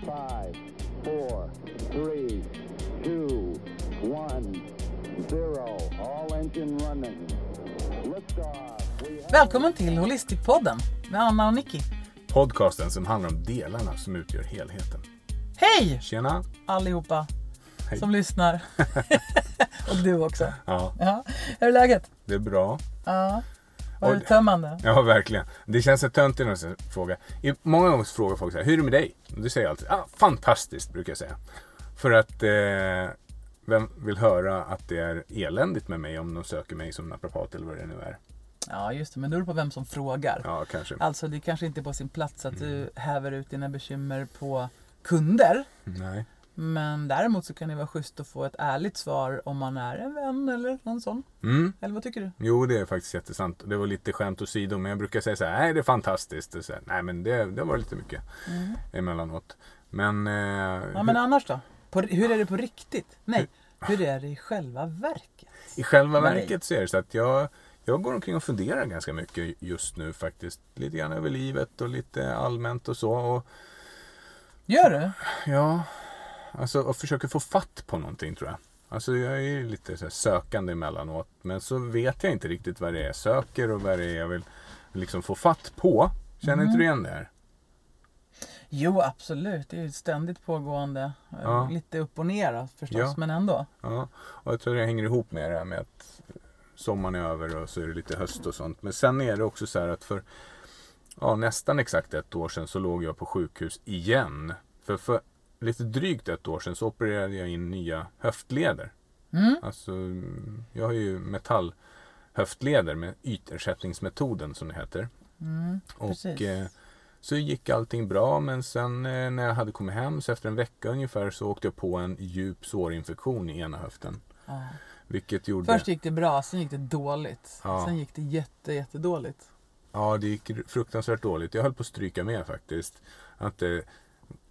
Five, four, three, two, one, zero. All engine running. Have Välkommen till Holistikpodden med Anna och Nicky. Podcasten som handlar om delarna som utgör helheten. Hej Tjena! allihopa Hej. som lyssnar. och du också. Ja, Ja. Hur är läget? det är bra. Ja. Var det tömmande? Ja, verkligen. Det känns så töntigt när jag frågar. Många gånger frågar folk så här, hur är det med dig? Och det säger alltid, ah, fantastiskt brukar jag säga. För att eh, vem vill höra att det är eländigt med mig om de söker mig som naprapat eller vad det nu är? Ja, just det. Men det på vem som frågar. Ja, kanske. Alltså, det kanske inte är på sin plats att du Mm. häver ut dina bekymmer på kunder. Nej. Men däremot så kan det vara schysst att få ett ärligt svar om man är en vän eller någon sån. Mm. Eller vad tycker du? Jo, det är faktiskt jättesant. Det var lite skämt åsido, men jag brukar säga så här, nej det är fantastiskt. Och så här, nej men det, det var lite mycket emellanåt. Men... Eh, Ja, men annars då? På, hur är det på riktigt? Nej, hur är det i själva verket? I själva Nej. verket så är det så att jag, jag går omkring och funderar ganska mycket just nu faktiskt. Lite grann över livet och lite allmänt och så. Och, Gör du? ja, alltså och försöker få fatt på någonting tror jag. Alltså jag är lite så sökande emellanåt. Men så vet jag inte riktigt vad det är jag söker och vad det är jag vill liksom få fatt på. Känner inte du igen det här? Jo, absolut. Det är ju ständigt pågående. eh, Ja. Lite upp och ner förstås, Ja. men ändå. Ja, och jag tror det hänger ihop med det här med att sommaren är över och så är det lite höst och sånt. Men sen är det också så här att för ja, nästan exakt ett år sedan så låg jag på sjukhus igen. För, för lite drygt ett år sedan så opererade jag in nya höftleder. Mm. Alltså, jag har ju metallhöftleder med ytersättningsmetoden som det heter. Mm, Och eh, så gick allting bra men sen eh, när jag hade kommit hem så efter en vecka ungefär så åkte jag på en djup sårinfektion i ena höften. ja. Vilket gjorde... Först gick det bra, sen gick det dåligt. Ja. Sen gick det jätte, jättedåligt. Ja, det gick fruktansvärt dåligt. Jag höll på att stryka med faktiskt. Inte eh,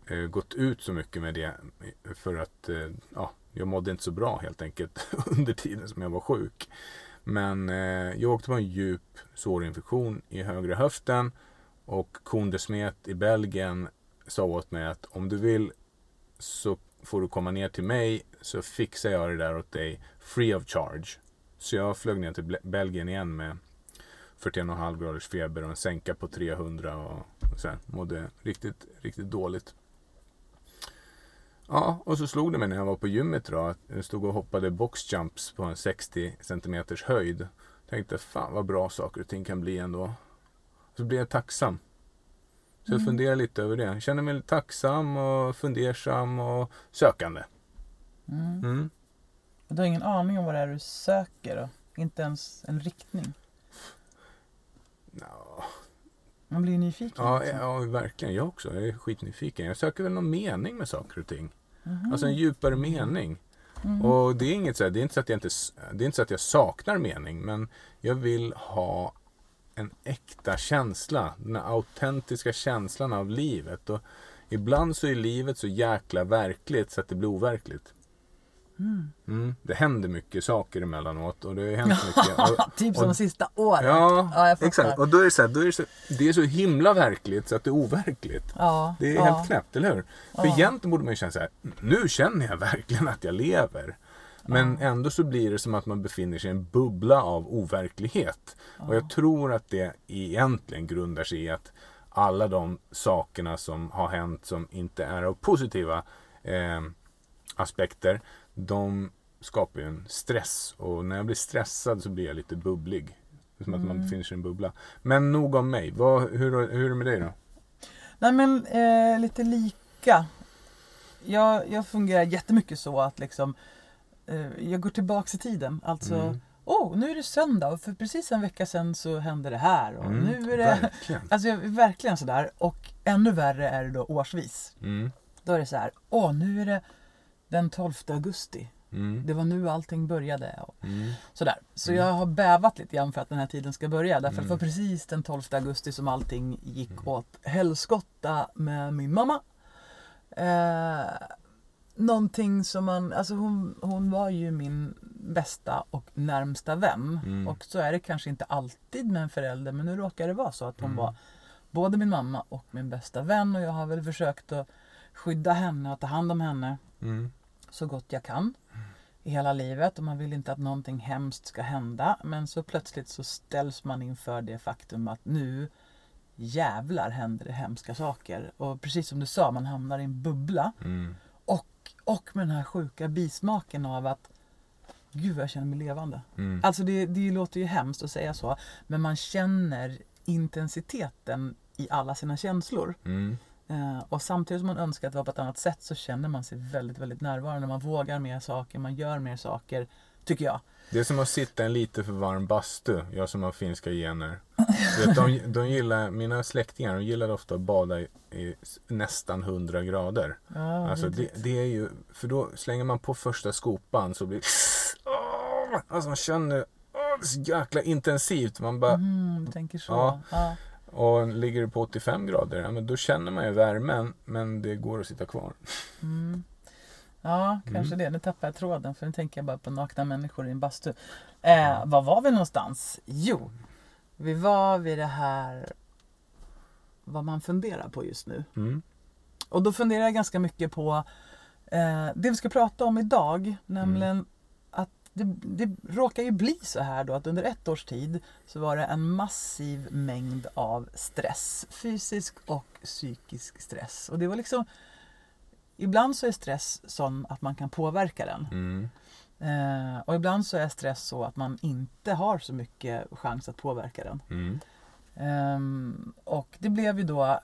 Eh, gått ut så mycket med det för att eh, ja, jag mådde inte så bra helt enkelt under tiden som jag var sjuk. Men eh, jag åkte på en djup sårinfektion i högra höften och Kondesmet i Belgien sa åt mig att om du vill så får du komma ner till mig så fixar jag det där åt dig free of charge. Så jag flög ner till Belgien igen med 41,5 graders feber och en sänka på 300 och så här, mådde riktigt, riktigt dåligt. Ja, och så slog det mig när jag var på gymmet då att jag stod och hoppade boxjumps på en 60 centimeters höjd. Tänkte fan vad bra saker och ting kan bli ändå. Så blev jag tacksam. Så jag funderar lite över det. Jag känner mig tacksam och fundersam och sökande. Mm. Mm. Du har ingen aning om vad det är du söker då? Inte ens en riktning? Ja, Man blir nyfiken. Ja, liksom. ja, verkligen. Jag också. Jag är skitnyfiken. Jag söker väl någon mening med saker och ting. Mhm. Alltså en djupare mening. Mm. Och det är, inget så här, det är inte så att jag inte det är inte så att jag saknar mening. Men jag vill ha en äkta känsla. Den här autentiska känslan av livet. Och ibland så är livet så jäkla verkligt så att det blir overkligt. Mm. Mm. Det händer mycket saker emellanåt. Och det har hänt mycket. Och, typ som och- sista året. Ja, Ja, exakt. Och då är det så här, då är det, så, det är så himla verkligt så att det är overkligt. Ja, Det är ja. helt knäppt, eller hur? För Ja. egentligen borde man ju känna så här, nu känner jag verkligen att jag lever. Men ändå så blir det som att man befinner sig i en bubbla av overklighet. Och jag tror att det egentligen grundar sig i att alla de sakerna som har hänt som inte är av positiva eh, aspekter, de skapar ju en stress. Och när jag blir stressad så blir jag lite bubblig. Som att man befinner sig i en bubbla. Men nog om mig. Vad, hur, hur är det med dig då? Nej men eh, lite lika. Jag, jag fungerar jättemycket så att liksom eh, jag går tillbaks i tiden. Alltså, Mm. oh, nu är det söndag och för precis en vecka sedan så hände det här. Och Mm, nu är det... Verkligen. Alltså jag, är verkligen sådär. Och ännu värre är det då årsvis. Mm. Då är det så här, åh nu är det den 12 augusti. Mm. Det var nu allting började. Och Mm. sådär. Så jag har bävat lite grann för att den här tiden ska börja. Därför att det var Mm. precis den 12 augusti som allting gick åt helskotta med min mamma. Eh, någonting som man, alltså hon, hon var ju min bästa och närmsta vän. Mm. Och så är det kanske inte alltid med en förälder men nu råkar det vara så att hon Mm. var både min mamma och min bästa vän och jag har väl försökt att skydda henne och ta hand om henne Mm. Så gott jag kan i hela livet och man vill inte att någonting hemskt ska hända. Men så plötsligt så ställs man inför det faktum att nu jävlar händer det hemska saker. Och precis som du sa, man hamnar i en bubbla. Mm. Och, och med den här sjuka bismaken av att Gud jag känner mig levande. Mm. Alltså det, det låter ju hemskt att säga så. Men man känner intensiteten i alla sina känslor. Mm. Eh, och samtidigt som man önskar att det var på ett annat sätt så känner man sig väldigt, väldigt närvarande. Man vågar mer saker, man gör mer saker. Tycker jag. Det är som att sitta i en lite för varm bastu. Jag som har finska gener. Vet, de, de gillar, mina släktingar de gillade ofta att bada i, i nästan 100 grader. Ja, Alltså det, det är ju, för då slänger man på första skopan så blir Åh! Alltså man känner åh, det är så jäkla intensivt. Man bara, Mm, tänker så. Ja. Ja. Och ligger det på 85 grader, ja, men då känner man ju värmen men det går att sitta kvar. Mm. Ja, kanske Mm. det. Nu tappar jag tråden för nu tänker jag bara på nakna människor i en bastu. Eh, var var vi någonstans? Jo, vi var vid det här vad man funderar på just nu. Mm. Och då funderar jag ganska mycket på eh, det vi ska prata om idag, nämligen att det, det råkar ju bli så här då att under ett års tid så var det en massiv mängd av stress. Fysisk och psykisk stress. Och det var liksom Ibland så är stress sån att man kan påverka den. Mm. Eh, och ibland så är stress så att man inte har så mycket chans att påverka den. Mm. Ehm, och det blev ju då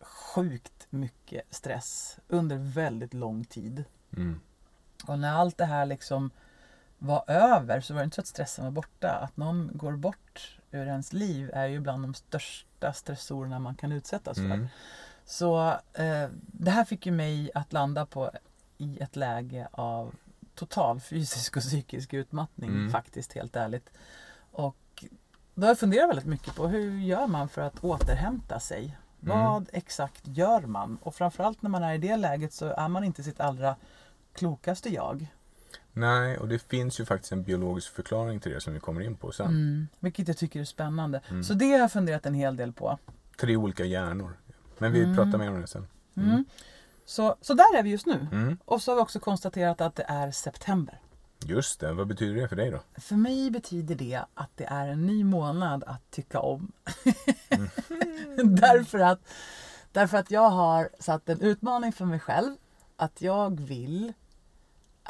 sjukt mycket stress under väldigt lång tid. Mm. Och när allt det här liksom var över så var det inte så att stressen var borta. Att någon går bort ur ens liv är ju bland de största stressorerna man kan utsättas för. Mm. Så eh, det här fick ju mig att landa på i ett läge av total fysisk och psykisk utmattning Mm. faktiskt, helt ärligt. Och då har jag funderat väldigt mycket på hur gör man för att återhämta sig? Mm. Vad exakt gör man? Och framförallt när man är i det läget så är man inte sitt allra klokaste jag. Nej, och det finns ju faktiskt en biologisk förklaring till det som vi kommer in på sen. Mm, vilket jag tycker är spännande. Mm. Så det har jag funderat en hel del på. Tre olika hjärnor. Men vi Mm. pratar mer om det sen. Mm. Mm. Så, så där är vi just nu. Mm. Och så har vi också konstaterat att det är september. Just det, vad betyder det för dig då? För mig betyder det att det är en ny månad att tycka om. därför, att, därför att jag har satt en utmaning för mig själv. Att jag vill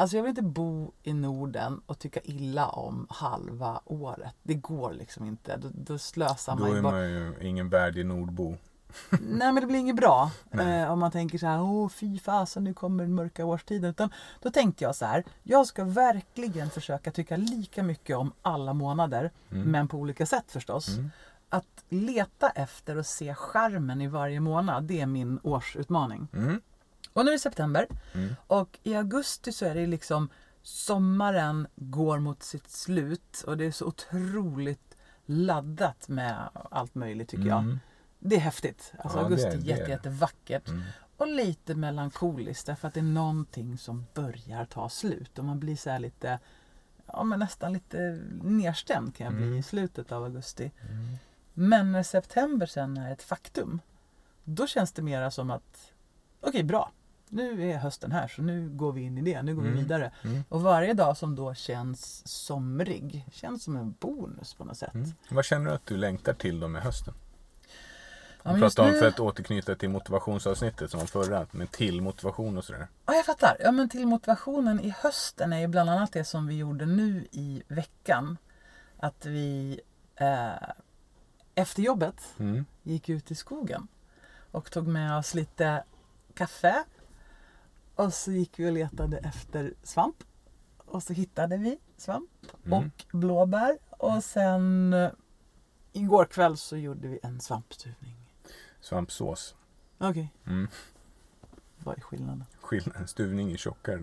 Alltså jag vill inte bo i Norden och tycka illa om halva året. Det går liksom inte. Då, då slösar man Då ju är bort. man ju ingen värdig nordbo. Nej men det blir inget bra. Eh, om man tänker så här, åh fy fasen nu kommer den mörka årstiden. Utan då tänkte jag så här, jag ska verkligen försöka tycka lika mycket om alla månader. Mm. Men på olika sätt förstås. Mm. Att leta efter och se skärmen i varje månad, det är min årsutmaning. Mm. Och nu är det september. Mm. Och i augusti så är det liksom sommaren går mot sitt slut och det är så otroligt laddat med allt möjligt tycker jag. Mm. Det är häftigt. Alltså Ja, augusti är jätte, jättevackert. Mm. Och lite melankoliskt därför att det är någonting som börjar ta slut. Och man blir så här lite, ja men nästan lite nedstämd kan jag bli Mm. i slutet av augusti. Mm. Men när september sen är ett faktum, då känns det mera som att, okej bra, nu är hösten här så nu går vi in i det, nu går vi Mm. vidare. Mm. Och varje dag som då känns somrig, känns som en bonus på något sätt. Mm. Vad känner du att du längtar till då med hösten? Ja, Vi just pratade om nu- för att återknyta till motivationsavsnittet som var förra, med till motivation och sådär. Ja, jag fattar. Ja, men till motivationen i hösten är ju bland annat det som vi gjorde nu i veckan. Att vi eh, efter jobbet Mm. gick ut i skogen och tog med oss lite kaffe. Och så gick vi och letade efter svamp. Och så hittade vi svamp Mm. och blåbär. Och sen eh, igår kväll så gjorde vi en svampstuvning. Svampsås. Okej, Mm. vad är skillnaden? Skillnad, stuvning är tjockare.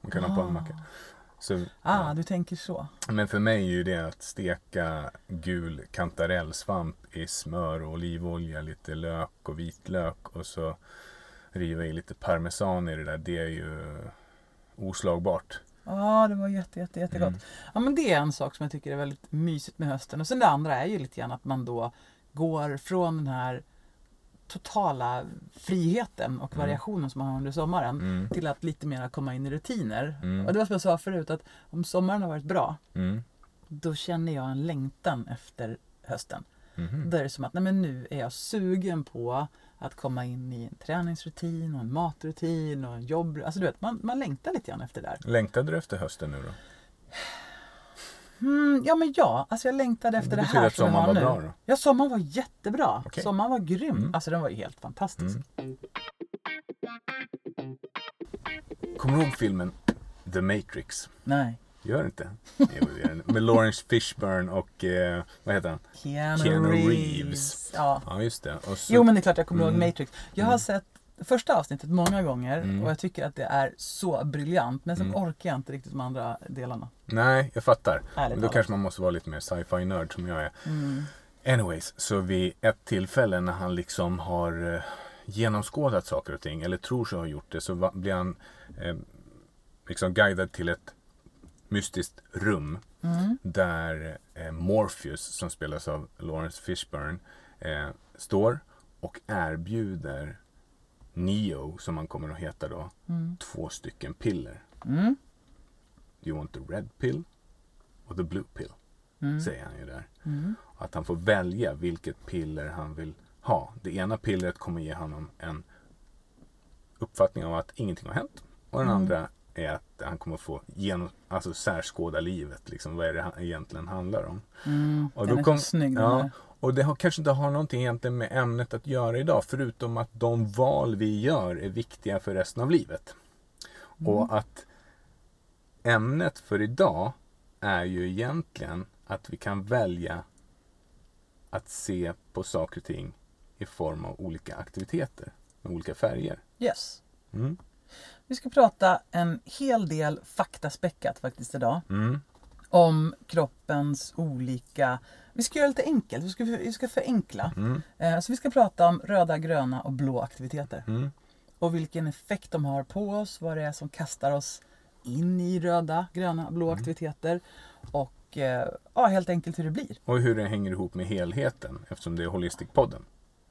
Man kan ha på en macka. Så, Ah, ja. du tänker så. Men för mig är ju det att steka gul kantarellsvamp i smör och olivolja, lite lök och vitlök och så riva i lite parmesan i det där. Det är ju oslagbart. Ja, det var jätte, jätte, jättegott. Mm. Ja, men det är en sak som jag tycker är väldigt mysigt med hösten. Och sen det andra är ju lite grann att man då går från den här totala friheten och Mm. variationen som man har under sommaren Mm. till att lite mer komma in i rutiner. Mm. Och det var som jag sa förut att om sommaren har varit bra Mm. då känner jag en längtan efter hösten. Mhm. Då är det som att nej men nu är jag sugen på att komma in i en träningsrutin och en matrutin och en jobb. Alltså du vet, man, man längtar lite grann efter det där. Längtade du efter hösten nu då? Mm, ja men ja, alltså jag längtade efter Det det, här att som sommaren var nu. bra då? Ja, sommaren var jättebra. Okej. Sommaren var grym. Mm. Alltså den var ju helt fantastisk. Mm. Kommer du ihåg filmen The Matrix? Nej. Gör inte? Med Lawrence Fishburne och, eh, vad heter han? Keanu, Keanu Reeves. Reeves. Ja. Ja, just det. Så, Jo men det är klart jag kommer ihåg Mm. Matrix. Jag har Mm. sett första avsnittet många gånger Mm. och jag tycker att det är så briljant. Men sen Mm. orkar jag inte riktigt de andra delarna. Nej, jag fattar. Ärligt Men då kanske man måste vara lite mer sci-fi nörd som jag är. Mm. Anyways, så vid ett tillfälle när han liksom har eh, genomskådat saker och ting, eller tror sig ha gjort det, så blir han eh, liksom guidad till ett mystiskt rum Mm. där eh, Morpheus, som spelas av Lawrence Fishburne, eh, står och erbjuder Neo, som han kommer att heta då, Mm. två stycken piller. Mm. You want the red pill Och the blue pill? Mm. Säger han ju där. Mm. Att han får välja vilket piller han vill ha. Det ena pillret kommer ge honom en uppfattning av att ingenting har hänt. Och den Mm. andra är att han kommer få genom, alltså särskåda livet. Liksom, vad är det han egentligen handlar om? Mm. Och Den då är kom- så snygg den ja, där. Och det har, kanske inte har någonting egentligen med ämnet att göra idag. Förutom att de val vi gör är viktiga för resten av livet. Mm. Och att ämnet för idag är ju egentligen att vi kan välja att se på saker och ting i form av olika aktiviteter med olika färger. Yes. Mm. Vi ska prata en hel del faktaspäckat faktiskt idag. Mm. Om kroppens olika... Vi ska göra det lite enkelt. Vi ska, vi ska förenkla. Mm. Eh, Så vi ska prata om röda, gröna och blå aktiviteter. Mm. Och vilken effekt de har på oss. Vad det är som kastar oss in i röda, gröna, blå Mm. aktiviteter. Och eh, ja, helt enkelt hur det blir. Och hur det hänger ihop med helheten eftersom det är Holistic-podden.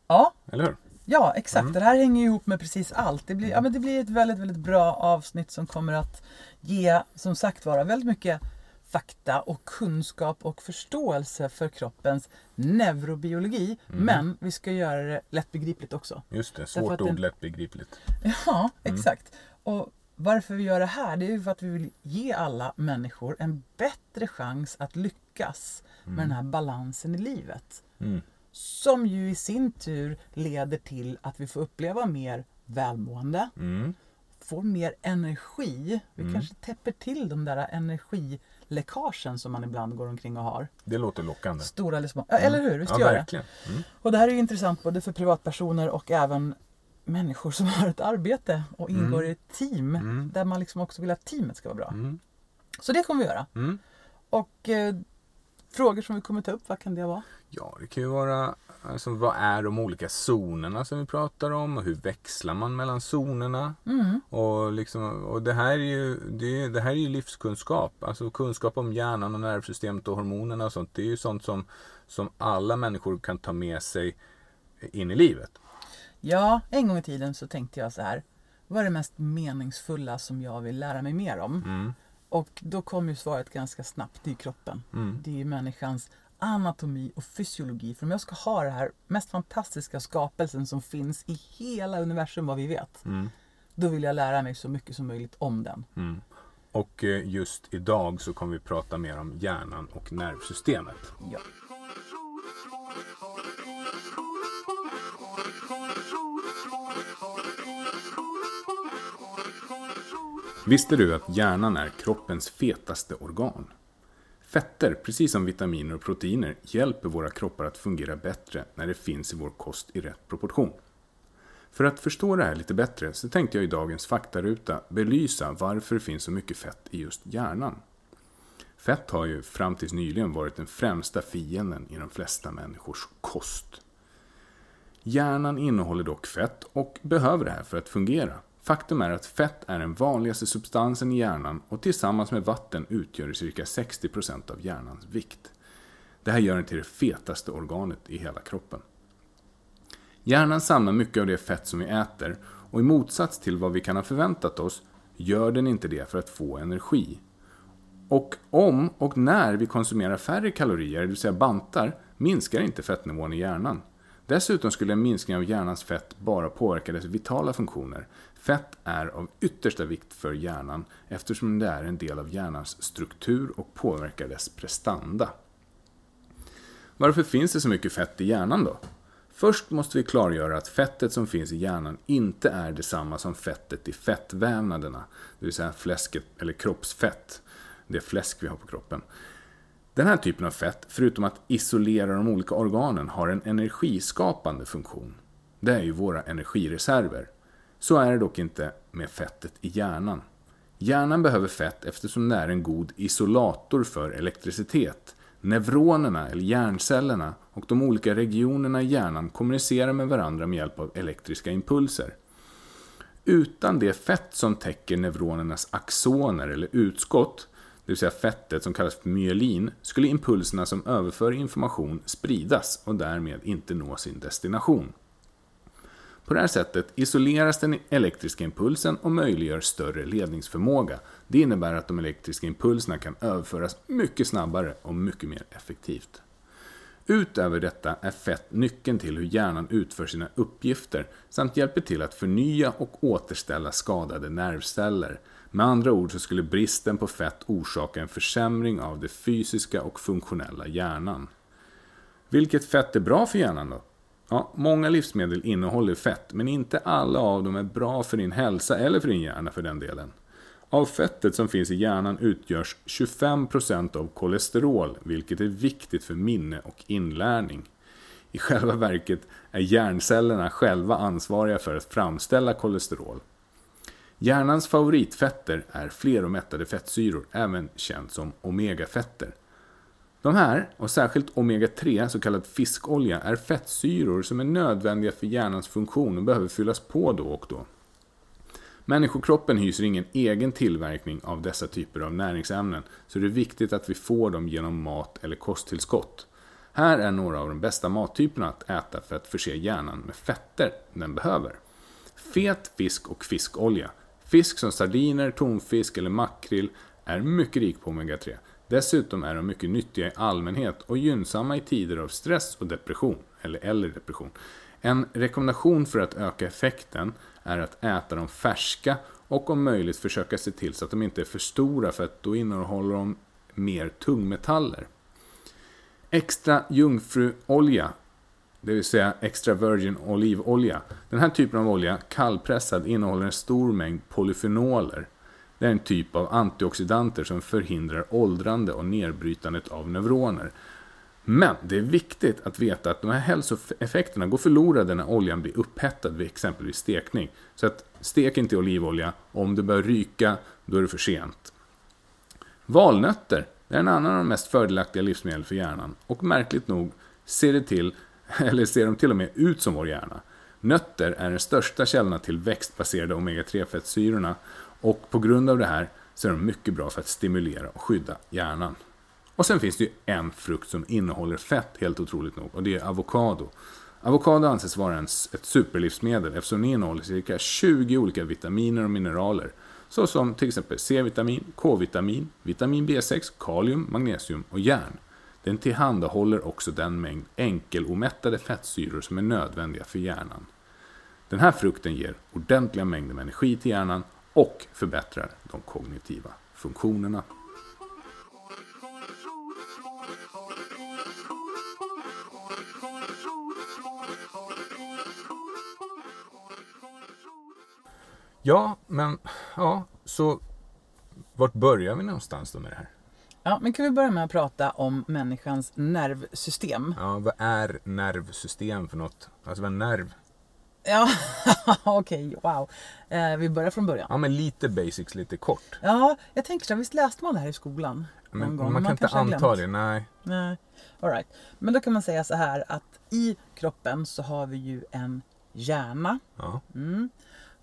Ja, Eller hur? Ja, exakt. Mm. Det här hänger ihop med precis allt. Det blir, ja, men det blir ett väldigt, väldigt bra avsnitt som kommer att ge, som sagt vara, väldigt mycket fakta och kunskap och förståelse för kroppens neurobiologi. Mm. Men vi ska göra det lättbegripligt också. Just det, svårt ord, lättbegripligt. Ja, Mm. exakt. Och varför vi gör det här, det är ju för att vi vill ge alla människor en bättre chans att lyckas med den här balansen i livet. Mm. Som ju i sin tur leder till att vi får uppleva mer välmående, Mm. får mer energi. Vi Mm. kanske täpper till de där energiläckagen som man ibland går omkring och har. Det låter lockande. Stora eller små. Ja, Eller hur? Visst ja, gör det? verkligen. Mm. Och det här är ju intressant både för privatpersoner och även människor som har ett arbete och ingår Mm. i ett team Mm. där man liksom också vill att teamet ska vara bra. Mm. Så det kommer vi göra. Mm. Och eh, frågor som vi kommer ta upp, vad kan det vara? Ja, det kan ju vara alltså, vad är de olika zonerna som vi pratar om och hur växlar man mellan zonerna? Mm. Och, liksom, och det, här är ju, det, det här är ju livskunskap. Alltså kunskap om hjärnan och nervsystemet och hormonerna och sånt. Det är ju sånt som, som alla människor kan ta med sig in i livet. Ja, en gång i tiden så tänkte jag så här. Vad är det mest meningsfulla som jag vill lära mig mer om? Mm. Och då kom ju svaret ganska snabbt. Det är kroppen. Mm. Det är ju människans anatomi och fysiologi. För om jag ska ha det här mest fantastiska skapelsen som finns i hela universum vad vi vet. Mm. Då vill jag lära mig så mycket som möjligt om den. Mm. Och eh, just idag så kommer vi prata mer om hjärnan och nervsystemet. Ja. Visste du att hjärnan är kroppens fetaste organ? Fetter, precis som vitaminer och proteiner, hjälper våra kroppar att fungera bättre när det finns i vår kost i rätt proportion. För att förstå det här lite bättre så tänkte jag i dagens faktaruta belysa varför det finns så mycket fett i just hjärnan. Fett har ju fram tills nyligen varit den främsta fienden i de flesta människors kost. Hjärnan innehåller dock fett och behöver det här för att fungera. Faktum är att fett är den vanligaste substansen i hjärnan och tillsammans med vatten utgör det cirka 60% av hjärnans vikt. Det här gör den till det fetaste organet i hela kroppen. Hjärnan samlar mycket av det fett som vi äter och i motsats till vad vi kan ha förväntat oss gör den inte det för att få energi. Och om och när vi konsumerar färre kalorier, det vill säga bantar, minskar inte fettnivån i hjärnan. Dessutom skulle en minskning av hjärnans fett bara påverka dess vitala funktioner. Fett är av yttersta vikt för hjärnan eftersom det är en del av hjärnans struktur och påverkar dess prestanda. Varför finns det så mycket fett i hjärnan då? Först måste vi klargöra att fettet som finns i hjärnan inte är detsamma som fettet i fettvävnaderna, det vill säga fläsket eller kroppsfett, det fläsk vi har på kroppen. Den här typen av fett, förutom att isolera de olika organen, har en energiskapande funktion. Det är ju våra energireserver. Så är det dock inte med fettet i hjärnan. Hjärnan behöver fett eftersom det är en god isolator för elektricitet. Neuronerna, eller hjärncellerna, och de olika regionerna i hjärnan kommunicerar med varandra med hjälp av elektriska impulser. Utan det fett som täcker neuronernas axoner eller utskott, det vill säga fettet som kallas för myelin, skulle impulserna som överför information spridas och därmed inte nå sin destination. På det här sättet isoleras den elektriska impulsen och möjliggör större ledningsförmåga. Det innebär att de elektriska impulserna kan överföras mycket snabbare och mycket mer effektivt. Utöver detta är fett nyckeln till hur hjärnan utför sina uppgifter samt hjälper till att förnya och återställa skadade nervceller. Med andra ord så skulle bristen på fett orsaka en försämring av det fysiska och funktionella hjärnan. Vilket fett är bra för hjärnan då? Ja, många livsmedel innehåller fett, men inte alla av dem är bra för din hälsa eller för din hjärna för den delen. Av fettet som finns i hjärnan utgörs 25% av kolesterol, vilket är viktigt för minne och inlärning. I själva verket är hjärncellerna själva ansvariga för att framställa kolesterol. Hjärnans favoritfetter är fleromättade fettsyror, även känt som omegafetter. De här, och särskilt omega-3, så kallad fiskolja, är fettsyror som är nödvändiga för hjärnans funktion och behöver fyllas på då och då. Människokroppen hyser ingen egen tillverkning av dessa typer av näringsämnen, så det är viktigt att vi får dem genom mat eller kosttillskott. Här är några av de bästa mattyperna att äta för att förse hjärnan med fetter den behöver. Fet fisk och fiskolja. Fisk som sardiner, tonfisk eller makrill är mycket rik på omega-3. Dessutom är de mycket nyttiga i allmänhet och gynnsamma i tider av stress och depression, eller, eller depression. En rekommendation för att öka effekten är att äta dem färska och om möjligt försöka se till så att de inte är för stora för att då innehåller de mer tungmetaller. Extra jungfruolja, det vill säga extra virgin olivolja. Den här typen av olja, kallpressad, innehåller en stor mängd polyfenoler. Det är en typ av antioxidanter som förhindrar åldrande och nedbrytandet av neuroner. Men det är viktigt att veta att de här hälsoeffekterna går förlorade när oljan blir upphettad vid exempelvis stekning. Så att stek inte olivolja, om det börjar ryka, då är det för sent. Valnötter är en annan av de mest fördelaktiga livsmedel för hjärnan och märkligt nog ser, det till, eller ser de till och med ut som vår hjärna. Nötter är den största källan till växtbaserade omega-3-fettsyrorna och på grund av det här så är de mycket bra för att stimulera och skydda hjärnan. Och sen finns det ju en frukt som innehåller fett, helt otroligt nog, och det är avokado. Avokado anses vara en, ett superlivsmedel eftersom det innehåller cirka 20 olika vitaminer och mineraler. Såsom till exempel C-vitamin, K-vitamin, vitamin B6, kalium, magnesium och järn. Den tillhandahåller också den mängd enkelomättade fettsyror som är nödvändiga för hjärnan. Den här frukten ger ordentliga mängder med energi till hjärnan och förbättrar de kognitiva funktionerna. Ja, men ja, så vart börjar vi någonstans då med det här? Ja, men kan vi börja med att prata om människans nervsystem? Ja, vad är nervsystem för något? Alltså vad är nerv? Ja, okej, okay, wow. Eh, vi börjar från början. Ja, men lite basics, lite kort. Ja, jag tänker så här, visst läste man det här i skolan? Men, gång, man kan inte anta det, nej. Nej, all right. Men då kan man säga så här att i kroppen så har vi ju en hjärna. Ja. Mm.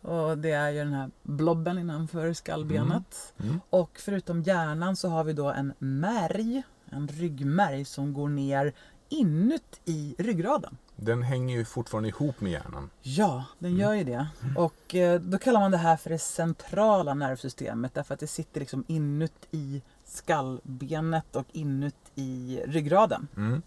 Och det är ju den här blobben innanför skallbenet. Mm. Mm. Och förutom hjärnan så har vi då en märg, en ryggmärg som går ner inuti ryggraden. Den hänger ju fortfarande ihop med hjärnan. Ja, den gör ju det. Och eh, då kallar man det här för det centrala nervsystemet därför att det sitter liksom inuti skallbenet och inuti ryggraden. Mm.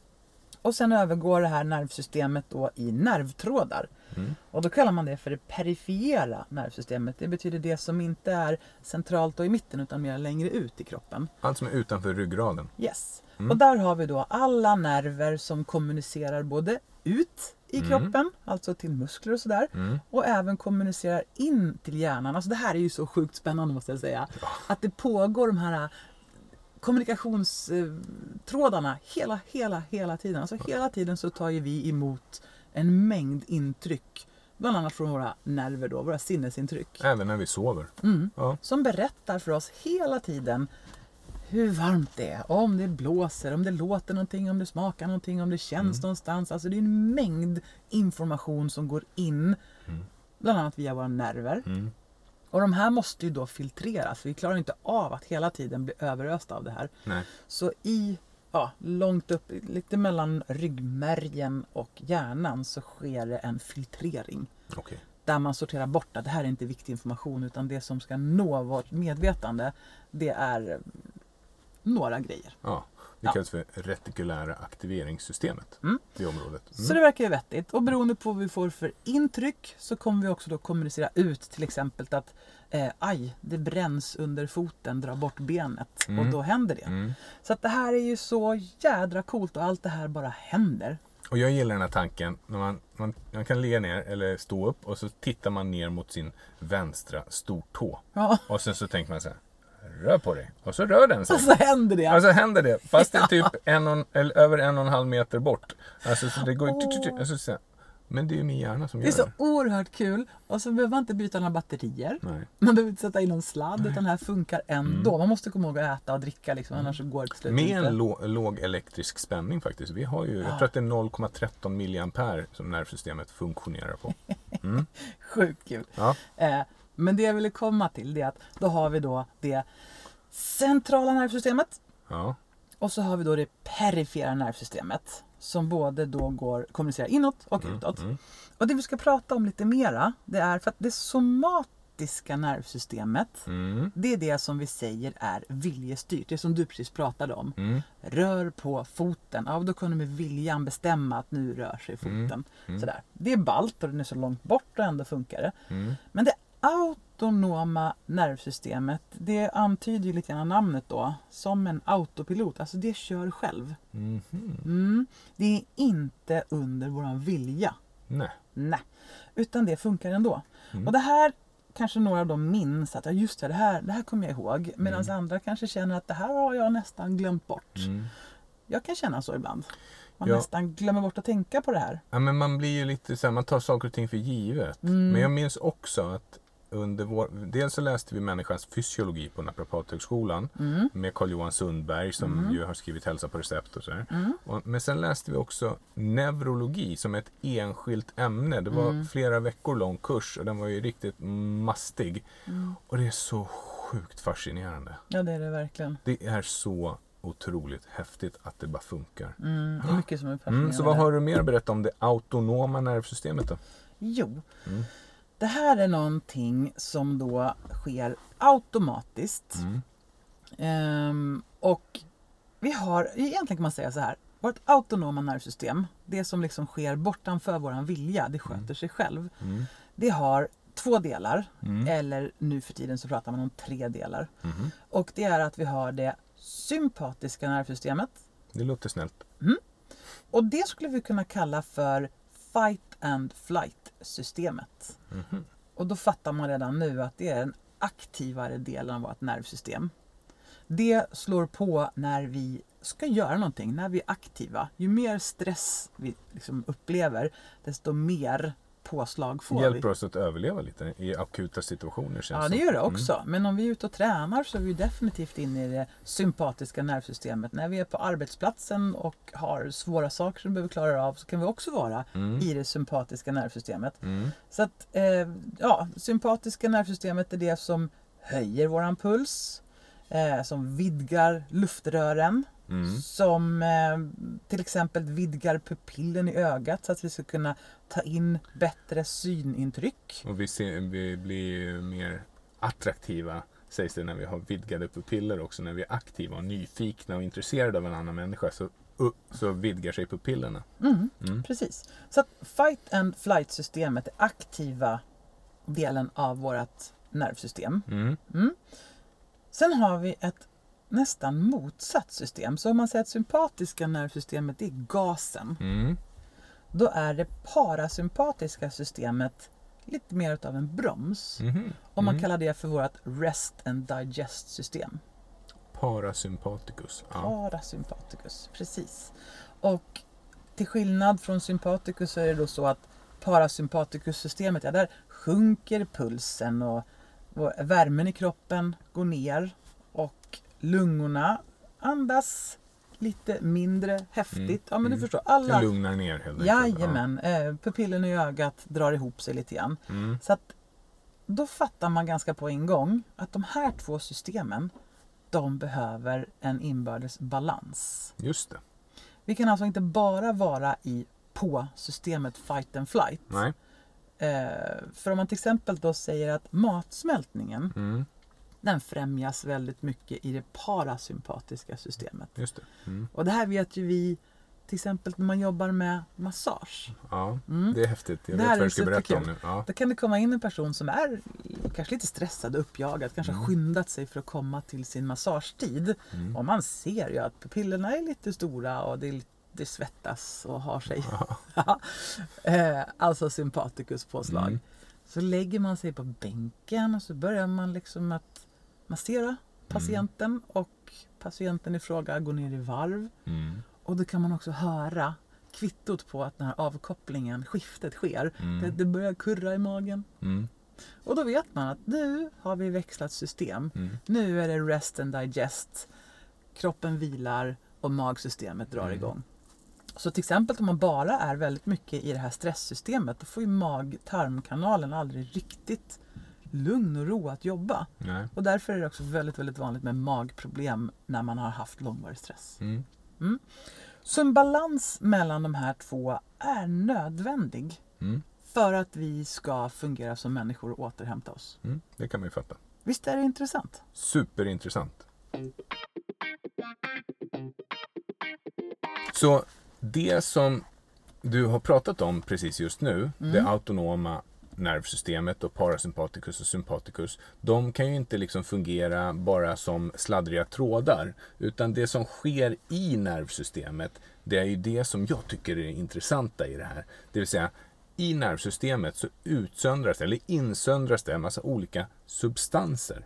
Och sen övergår det här nervsystemet då i nervtrådar. Mm. Och då kallar man det för det perifera nervsystemet. Det betyder det som inte är centralt och i mitten utan mer längre ut i kroppen. Allt som är utanför ryggraden. Yes. Mm. Och där har vi då alla nerver som kommunicerar både ut i Mm. kroppen, alltså till muskler och sådär. Mm. Och även kommunicerar in till hjärnan. Alltså det här är ju så sjukt spännande måste jag säga. Att det pågår de här kommunikationstrådarna hela, hela, hela tiden. Alltså hela tiden så tar ju vi emot en mängd intryck. Bland annat från våra nerver då, våra sinnesintryck. Även när vi sover. Mm. Ja. Som berättar för oss hela tiden hur varmt det är, om det blåser, om det låter någonting, om det smakar någonting, om det känns Mm. någonstans. Alltså det är en mängd information som går in, Mm. bland annat via våra nerver. Mm. Och de här måste ju då filtreras, vi klarar inte av att hela tiden bli överösta av det här. Nej. Så i, ja, långt upp, lite mellan ryggmärgen och hjärnan så sker det en filtrering. Okej. Där man sorterar bort att det här är inte viktig information utan det som ska nå vårt medvetande det är några grejer. Ja. Det Ja. kallas för retikulära aktiveringssystemet. Mm. Det området. Så det verkar ju vettigt. Och beroende på vad vi får för intryck så kommer vi också då kommunicera ut till exempel att eh, aj, det bränns under foten, dra bort benet Mm. och då händer det. Mm. Så att det här är ju så jädra coolt och allt det här bara händer. Och jag gillar den här tanken när man, man, man kan ligga ner eller stå upp och så tittar man ner mot sin vänstra stortå. Ja, Och sen så tänker man så här. Rör på dig. Och så rör den sig. och så händer det. Och så händer det. Fast det är typ en och, eller över en och en halv meter bort. Alltså så det går ju... Alltså, så, men det är ju min hjärna som Det gör är så det. oerhört kul. Och så behöver man inte byta några batterier. Nej. Man behöver inte sätta in någon sladd utan det här funkar ändå. Man måste komma ihåg att äta och dricka liksom, annars så går det till slut Med inte. en lå, låg elektrisk spänning faktiskt. Vi har ju, jag tror att det är 0,13 milliampere som nervsystemet funktionerar på. Sjukt kul. Ja. Eh, men det jag ville komma till det är att då har vi då det centrala nervsystemet Ja. och så har vi då det perifera nervsystemet som både då går kommunicerar inåt och utåt. mm. Och det vi ska prata om lite mera det är för att det somatiska nervsystemet Mm. det är det som vi säger är viljestyrt. Det som du precis pratade om. Mm. Rör på foten. Ja, då kunde med viljan bestämma att nu rör sig foten. Mm. Sådär. Det är ballt och den är så långt bort och ändå funkar det. Mm. Men det autonoma nervsystemet, det antyder ju lite grann namnet då. Som en autopilot. Alltså det kör själv. Mhm. Mm. Det är inte under våran vilja. Nej. Nej. Utan det funkar ändå. Mm. Och det här kanske några då minns att ja, just det, det här, det här kommer jag ihåg. Medan Mm. andra kanske känner att det här har jag nästan glömt bort. Mm. Jag kan känna så ibland. Man Ja. nästan glömmer bort att tänka på det här. Ja, men man blir ju lite så här, man tar saker och ting för givet. Mm. Men jag minns också att under vår, dels så läste vi människans fysiologi på Naprapathögskolan Mm. med Carl-Johan Sundberg som Mm. ju har skrivit Hälsa på recept och sådär. Mm. Och, men sen läste vi också neurologi som ett enskilt ämne. Det var Mm. flera veckor lång kurs och den var ju riktigt mastig. Mm. Och det är så sjukt fascinerande. Ja, det är det verkligen. Det är så otroligt häftigt att det bara funkar. Mm. Det är mycket som är fascinerande. Mm, så vad har du mer att berätta om det autonoma nervsystemet då? Jo. Det här är någonting som då sker automatiskt. Mm. Ehm, och vi har, egentligen kan man säga så här. Vårt autonoma nervsystem, det som liksom sker bortanför våran vilja, det sköter sig själv. Mm. Det har två delar, Mm. eller nu för tiden så pratar man om tre delar. Mhm. Och det är att vi har det sympatiska nervsystemet. Det låter snällt. Och det skulle vi kunna kalla för fight and flight systemet. Mhm. Och då fattar man redan nu att det är den aktivare delen av vårt nervsystem. Det slår på när vi ska göra någonting, när vi är aktiva. Ju mer stress vi liksom upplever, desto mer påslag får vi. Hjälper oss att överleva lite i akuta situationer känns Ja, det gör det också. Men om vi är ute och tränar så är vi definitivt inne i det sympatiska nervsystemet. När vi är på arbetsplatsen och har svåra saker som vi behöver klara av så kan vi också vara Mm. i det sympatiska nervsystemet. Mm. Så att, eh, ja, sympatiska nervsystemet är det som höjer våran puls, eh, som vidgar luftrören, Mm. som eh, till exempel vidgar pupillen i ögat så att vi ska kunna ta in bättre synintryck. Och vi, ser, vi blir mer attraktiva sägs det när vi har vidgade pupiller också. När vi är aktiva och nyfikna och intresserade av en annan människa så, uh, så vidgar sig pupillerna. Mm, Mm. Precis. Så att fight and flight systemet är aktiva delen av vårt nervsystem. Mm. Sen har vi ett nästan motsatt system. Så om man säger att sympatiska nervsystemet är gasen, Mm. då är det parasympatiska systemet lite mer utav en broms. Mhm. Och man Mm. kallar det för vårt rest and digest system. Parasympaticus. Ja. Parasympaticus, precis. Och till skillnad från sympaticus så är det då så att parasympaticus-systemet, ja där sjunker pulsen och, och värmen i kroppen går ner och lungorna andas lite mindre häftigt. Mm, Ja men du mm. förstår, Det alla lugnar ner helt enkelt. Jajamän, eh, pupillen i ögat drar ihop sig lite grann. Ja. Mm. Så att då fattar man ganska på en gång att de här två systemen de behöver en inbördes balans. Just det. Vi kan alltså inte bara vara i på systemet fight and flight. Nej. Eh, för om man till exempel då säger att matsmältningen Mm. Den främjas väldigt mycket i det parasympatiska systemet. Just det. Mm. Och det här vet ju vi till exempel när man jobbar med massage. Ja, Mm. det är häftigt. Jag Det vet vad du ska berätta om nu. Ja. Då kan det komma in en person som är kanske lite stressad och uppjagad, kanske Mm. har skyndat sig för att komma till sin massagetid. Mm. Och man ser ju att pupillerna är lite stora och det, är, det svettas och har sig. eh, alltså sympaticus påslag. Mm. Så lägger man sig på bänken och så börjar man liksom att massera patienten och patienten i fråga går ner i varv. Mm. Och då kan man också höra kvittot på att den här avkopplingen, skiftet sker. Mm. Det, det börjar kurra i magen. Mm. Och då vet man att nu har vi växlat system. Mm. Nu är det rest and digest. Kroppen vilar och magsystemet drar Mm. igång. Så till exempel om man bara är väldigt mycket i det här stresssystemet då får ju mag-tarmkanalen aldrig riktigt lugn och ro att jobba. Nej. Och därför är det också väldigt, väldigt vanligt med magproblem när man har haft långvarig stress. Mm. Så en balans mellan de här två är nödvändig Mm. för att vi ska fungera som människor och återhämta oss. Mm. Det kan man ju fatta. Visst är det intressant? Superintressant. Så det som du har pratat om precis just nu, det autonoma nervsystemet och parasympaticus och sympaticus, de kan ju inte liksom fungera bara som sladdriga trådar. Utan det som sker i nervsystemet, det är ju det som jag tycker är det intressanta i det här. Det vill säga, i nervsystemet så utsöndras eller insöndras det en massa olika substanser.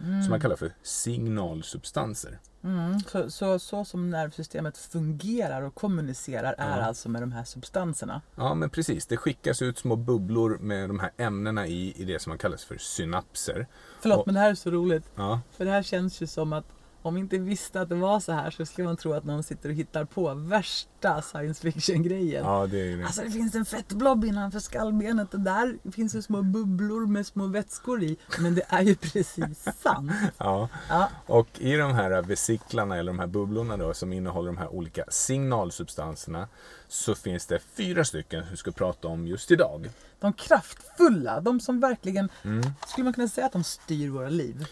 Som man kallar för signalsubstanser. Mm. Så, så, så som nervsystemet fungerar och kommunicerar är Ja. alltså med de här substanserna. Ja, men precis. Det skickas ut små bubblor med de här ämnena i, i det som man kallas för synapser. Förlåt, Och- men det här är så roligt. Ja, För det här känns ju som att om vi inte visste att det var så här så skulle man tro att någon sitter och hittar på värsta science fiction-grejen. ja det är det. Alltså det finns en fettblob innanför skallbenet och där finns det små bubblor med små vätskor i. Men det är ju precis sant. Ja. Ja, Och i de här vesiklarna, eller de här bubblorna då, som innehåller de här olika signalsubstanserna, så finns det fyra stycken som vi ska prata om just idag. de kraftfulla, de som verkligen, Mm. skulle man kunna säga att de styr våra liv?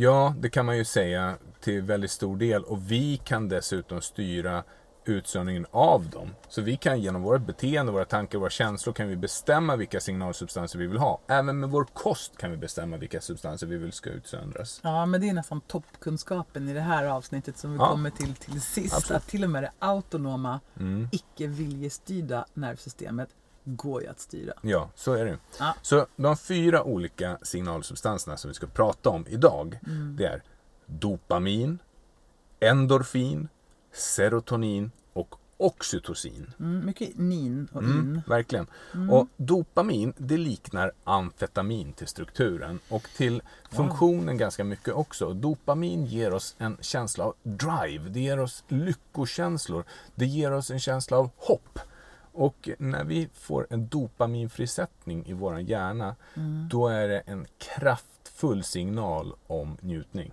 Ja, det kan man ju säga till väldigt stor del. Och vi kan dessutom styra utsöndringen av dem. Så vi kan genom vårt beteende, våra tankar, våra känslor kan vi bestämma vilka signalsubstanser vi vill ha. Även med vår kost kan vi bestämma vilka substanser vi vill ska utsöndras. Ja, men det är nästan toppkunskapen i det här avsnittet som vi Ja. kommer till till sist. Absolut. Att till och med det autonoma, Mm. icke viljestyrda nervsystemet går ju att styra. Ja, så är det. Ja. Så de fyra olika signalsubstanserna som vi ska prata om idag, det är dopamin, endorfin, serotonin och oxytocin. Mm, mycket nin och Mm, in. verkligen. Och dopamin, det liknar amfetamin till strukturen och till funktionen ganska mycket också. Dopamin ger oss en känsla av drive, det ger oss lyckokänslor, det ger oss en känsla av hopp. Och när vi får en dopaminfrisättning i vår hjärna, då är det en kraftfull signal om njutning.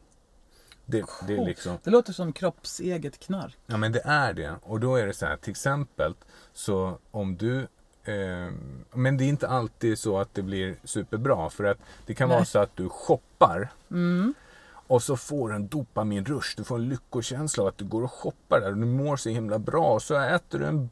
Det, det är liksom, Det låter som kroppseget knark. ja men det är det. Och då är det så här, till exempel, så om du eh, men det är inte alltid så att det blir superbra. För att det kan Nej. vara så att du shoppar Mm. och så får du en dopaminrush. Du får en lyckokänsla av att du går och shoppar där och du mår så himla bra. Och så äter du en,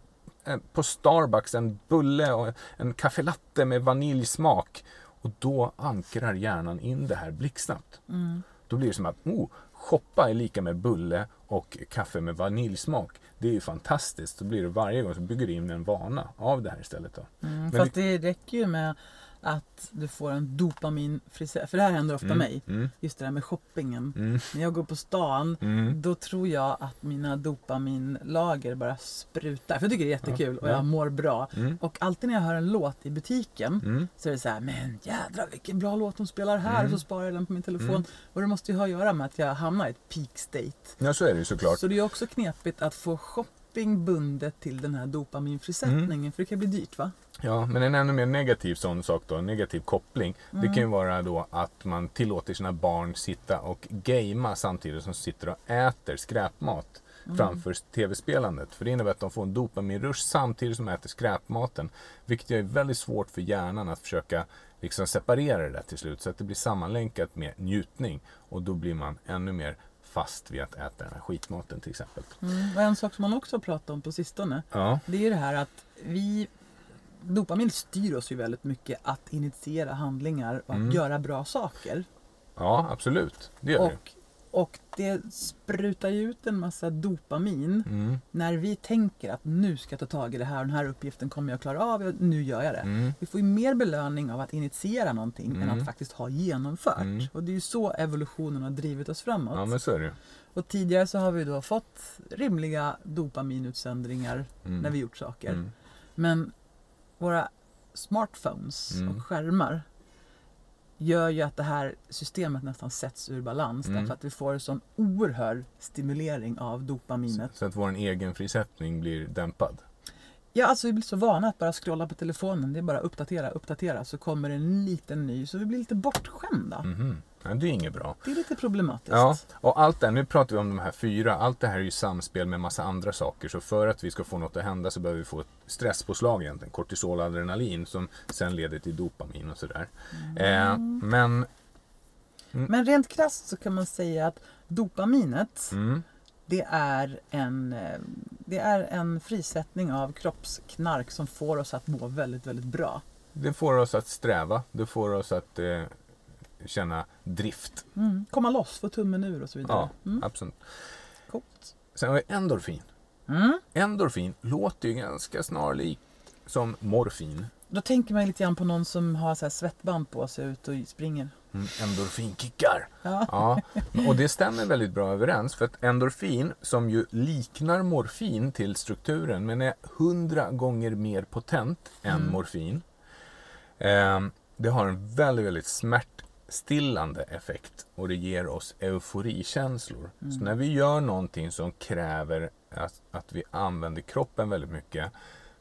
på Starbucks en bulle och en caffè latte med vaniljsmak. Och då ankrar hjärnan in det här blixtsnabbt. Mm. Då blir det som att oh, shoppa är lika med bulle och kaffe med vaniljsmak. Det är ju fantastiskt. Då blir det varje gång så bygger du in en vana av det här istället. Då. Mm, fast det räcker ju med att du får en dopaminfrisering. För det här händer ofta Mm, mig. Mm, Just det där med shoppingen. mm, När jag går på stan mm. Då tror jag att mina dopaminlager bara sprutar. För jag tycker det är jättekul och Ja. jag mår bra. Mm. Och alltid när jag hör en låt i butiken Mm. så är det så här, men jädrar vilken bra låt de spelar här. Och så sparar jag den på min telefon. Och det måste ju ha att göra med att jag hamnar i ett peak state. Ja, så är det ju såklart. Så det är också knepigt att få shopping bundet till den här dopaminfrisättningen. För det kan bli dyrt va? Ja, men en ännu mer negativ sån sak då, en negativ koppling. Det Mm. kan ju vara då att man tillåter sina barn sitta och gamea samtidigt som sitter och äter skräpmat Mm. framför tv-spelandet. För det innebär att de får en dopaminrush samtidigt som de äter skräpmaten. Vilket gör det väldigt svårt för hjärnan att försöka liksom separera det där till slut. Så att det blir sammanlänkat med njutning. Och då blir man ännu mer fast vid att äta den här skitmaten till exempel. Mm. Och en sak som man också har pratat om på sistone. Ja, Det är ju det här att vi Dopamin styr oss ju väldigt mycket att initiera handlingar och att Mm. göra bra saker. ja absolut. Det gör det. Och, och det sprutar ju ut en massa dopamin Mm. när vi tänker att nu ska jag ta tag i det här och den här uppgiften kommer jag klara av och nu gör jag det. Mm. Vi får ju mer belöning av att initiera någonting än Mm. att faktiskt ha genomfört. Mm. Och det är ju så evolutionen har drivit oss framåt. Ja, men så är det. Och tidigare så har vi då fått rimliga dopaminutsöndringar Mm. när vi gjort saker. Mm. Men våra smartphones Mm. och skärmar gör ju att det här systemet nästan sätts ur balans Mm. därför att vi får en sån oerhörd stimulering av dopaminet. Så att vår egen frisättning blir dämpad. Ja, alltså vi blir så vana att bara scrolla på telefonen. Det är bara uppdatera, uppdatera så kommer en liten ny så vi blir lite bortskämda. Mhm. Ja, det är inget bra. Det är lite problematiskt. Ja, och allt det här, nu pratar vi om de här fyra, allt det här är ju samspel med massa andra saker. Så för att vi ska få något att hända så behöver vi få ett stresspåslag egentligen, kortisol och adrenalin som sen leder till dopamin och sådär. Eh, men, Men rent krasst så kan man säga att dopaminet mm, det är, en, eh, det är en frisättning av kroppsknark som får oss att må väldigt, väldigt bra. det får oss att sträva, det får oss att eh, känna drift. Mm. Komma loss, få tummen ur och så vidare. Ja, Mm. absolut. Coolt. Sen har vi endorfin. Mm. Endorfin låter ju ganska snarlikt som morfin. Då tänker man lite grann på någon som har så här svettband på sig ut och springer. Mm, endorfinkickar. Ja. Ja, och det stämmer väldigt bra överens. För att endorfin, som ju liknar morfin till strukturen, men är hundra gånger mer potent än Mm. morfin. Eh, det har en väldigt, väldigt smärtstillande effekt och det ger oss euforikänslor. Mm. Så när vi gör någonting som kräver att, att vi använder kroppen väldigt mycket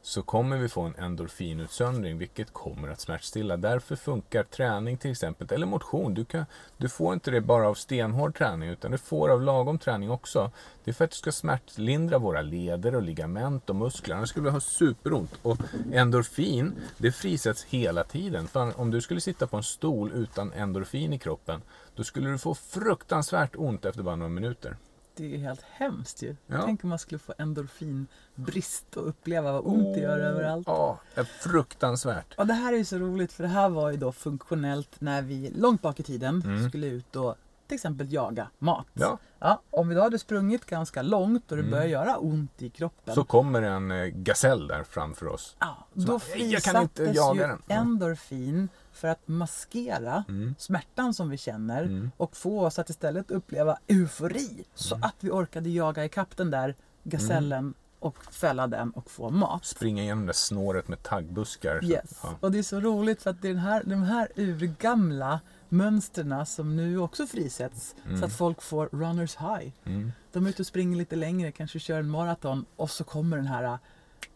så kommer vi få en endorfinutsöndring vilket kommer att smärtstilla. Därför funkar träning till exempel, eller motion. Du, kan, du får inte det bara av stenhård träning utan du får av lagom träning också. Det är för att du ska smärtlindra våra leder och ligament och muskler. Annars skulle vi ha superont. Och endorfin, det frisätts hela tiden. För om du skulle sitta på en stol utan endorfin i kroppen då skulle du få fruktansvärt ont efter bara några minuter. Det är helt hemskt ju. Ja. Tänk om man skulle få endorfinbrist och uppleva vad ont det gör överallt. Ja, är fruktansvärt. Och det här är ju så roligt för det här var ju då funktionellt när vi långt bak i tiden Mm. skulle ut och till exempel jaga mat. Ja. Ja, om vi då hade sprungit ganska långt och det Mm. börjar göra ont i kroppen. Så kommer en eh, gasell där framför oss. ja, då bara, "Nej, jag kan inte frisattes jaga ju den." Ja. endorfin för att maskera Mm. smärtan som vi känner Mm. och få oss att istället uppleva eufori. Så Mm. att vi orkade jaga ikapp den där gasellen och fälla den och få mat. Springa igenom det snåret med taggbuskar. Yes. Ja. Och det är så roligt för att det är den här, de här urgamla mönstren som nu också frisätts. Mm. Så att folk får runners high. Mm. De är ute och springer lite längre, kanske kör en maraton och så kommer den här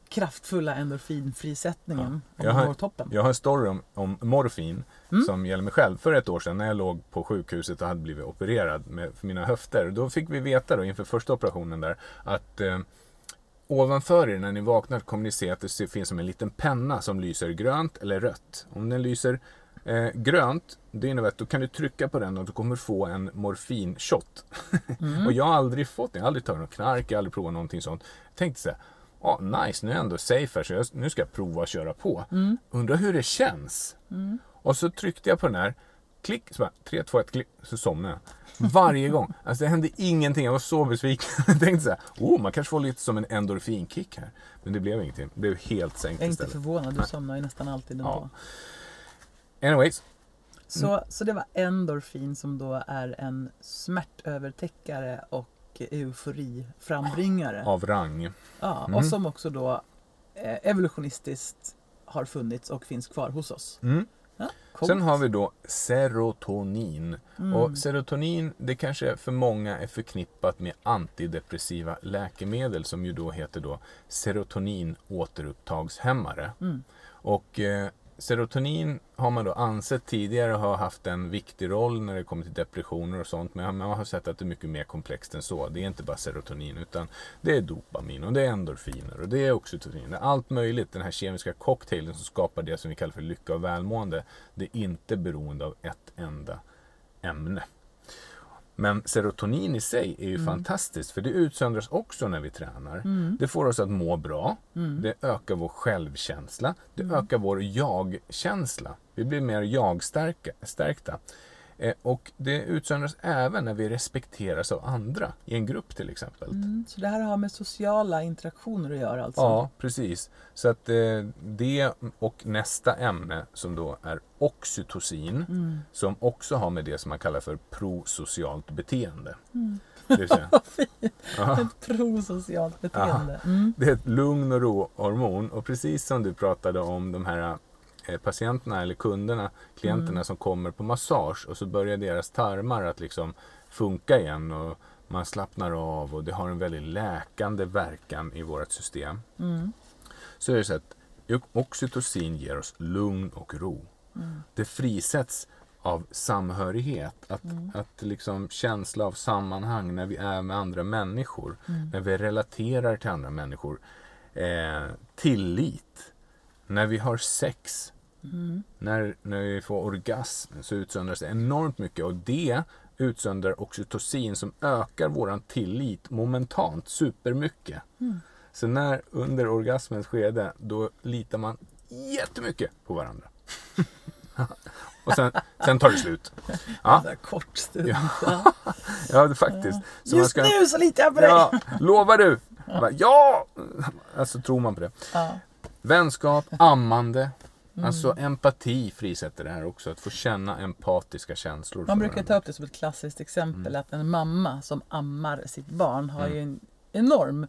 kraftfulla endorfinfrisättningen Ja. Jag om har- toppen. Jag har en story om, om morfin Mm. som gäller mig själv. För ett år sedan när jag låg på sjukhuset och hade blivit opererad med, för mina höfter. Då fick vi veta då inför första operationen där att eh, ovanför er när ni vaknar kommer ni se att det finns som en liten penna som lyser grönt eller rött. Om den lyser eh, grönt, det innebär att då kan du trycka på den och du kommer få en morfinshot. och jag har aldrig fått det. Jag har aldrig tagit något knark, jag har aldrig provat någonting sånt. Jag tänkte så här, Ja, nice, nu är jag ändå safe här så jag, nu ska jag prova att köra på. Undrar hur det känns. Och så tryckte jag på den här. Klick, så bara 3, 2, 1, klick. Så somnade jag. Varje gång. Alltså det hände ingenting. Jag var så besviken. Jag tänkte så här, oh, man kanske får lite som en endorfinkick här. Men det blev ingenting. Det blev helt sänkt Jag är inte istället. förvånad, du Nej. somnar ju nästan alltid ändå. Ja. Anyways, Så, så det var endorfin som då är en smärtövertäckare och euforiframbringare. av rang. Ja, Mm. och som också då eh, evolutionistiskt har funnits och finns kvar hos oss. Mm. Ja. Sen har vi då serotonin. Mm. Och serotonin, det kanske för många är förknippat med antidepressiva läkemedel som ju då heter då serotonin återupptagshämmare. Mm. Och eh, serotonin har man då ansett tidigare ha haft en viktig roll när det kommer till depressioner och sånt. Men man har sett att det är mycket mer komplext än så. Det är inte bara serotonin utan det är dopamin och det är endorfiner och det är oxytocin. Det är allt möjligt. Den här kemiska cocktailen som skapar det som vi kallar för lycka och välmående. Det är inte beroende av ett enda ämne. Men serotonin i sig är ju fantastiskt för det utsöndras också när vi tränar. Det får oss att må bra. Det ökar vår självkänsla. Det ökar vår jag-känsla. Vi blir mer jag-stärkta. Eh, och det utsöndras även när vi respekteras av andra i en grupp till exempel. Mm, så det här har med sociala interaktioner att göra alltså? Ja, precis. Så att eh, det och nästa ämne som då är oxytocin Mm. som också har med det som man kallar för prosocialt beteende. Mm. Säga, Ja. Ett prosocialt beteende. Mm. det är ett lugn och ro-hormon och precis som du pratade om de här patienterna eller kunderna, klienterna Mm. som kommer på massage och så börjar deras tarmar att liksom funka igen och man slappnar av och det har en väldigt läkande verkan i vårt system. Mm. så är det så att oxytocin ger oss lugn och ro. Mm. Det frisätts av samhörighet, att, Mm. att liksom känsla av sammanhang när vi är med andra människor, Mm. när vi relaterar till andra människor. Eh, tillit, när vi har sex, Mm. när, när vi får orgasm så utsöndras det enormt mycket och det utsöndrar oxytocin som ökar våran tillit momentant supermycket. Mm. Så när under orgasmens skede då litar man jättemycket på varandra. och sen, sen tar det slut. Ja, kort stund. Ja. Ja. faktiskt. Så Just ska, nu så litar jag på dig! ja, lovar du? Ja! ja! Alltså tror man på det. Ja. Vänskap, ammande. Mm. Alltså empati frisätter det här också. Att få känna empatiska känslor. Man brukar ta upp det som ett klassiskt exempel Mm. att en mamma som ammar sitt barn har ju en enorm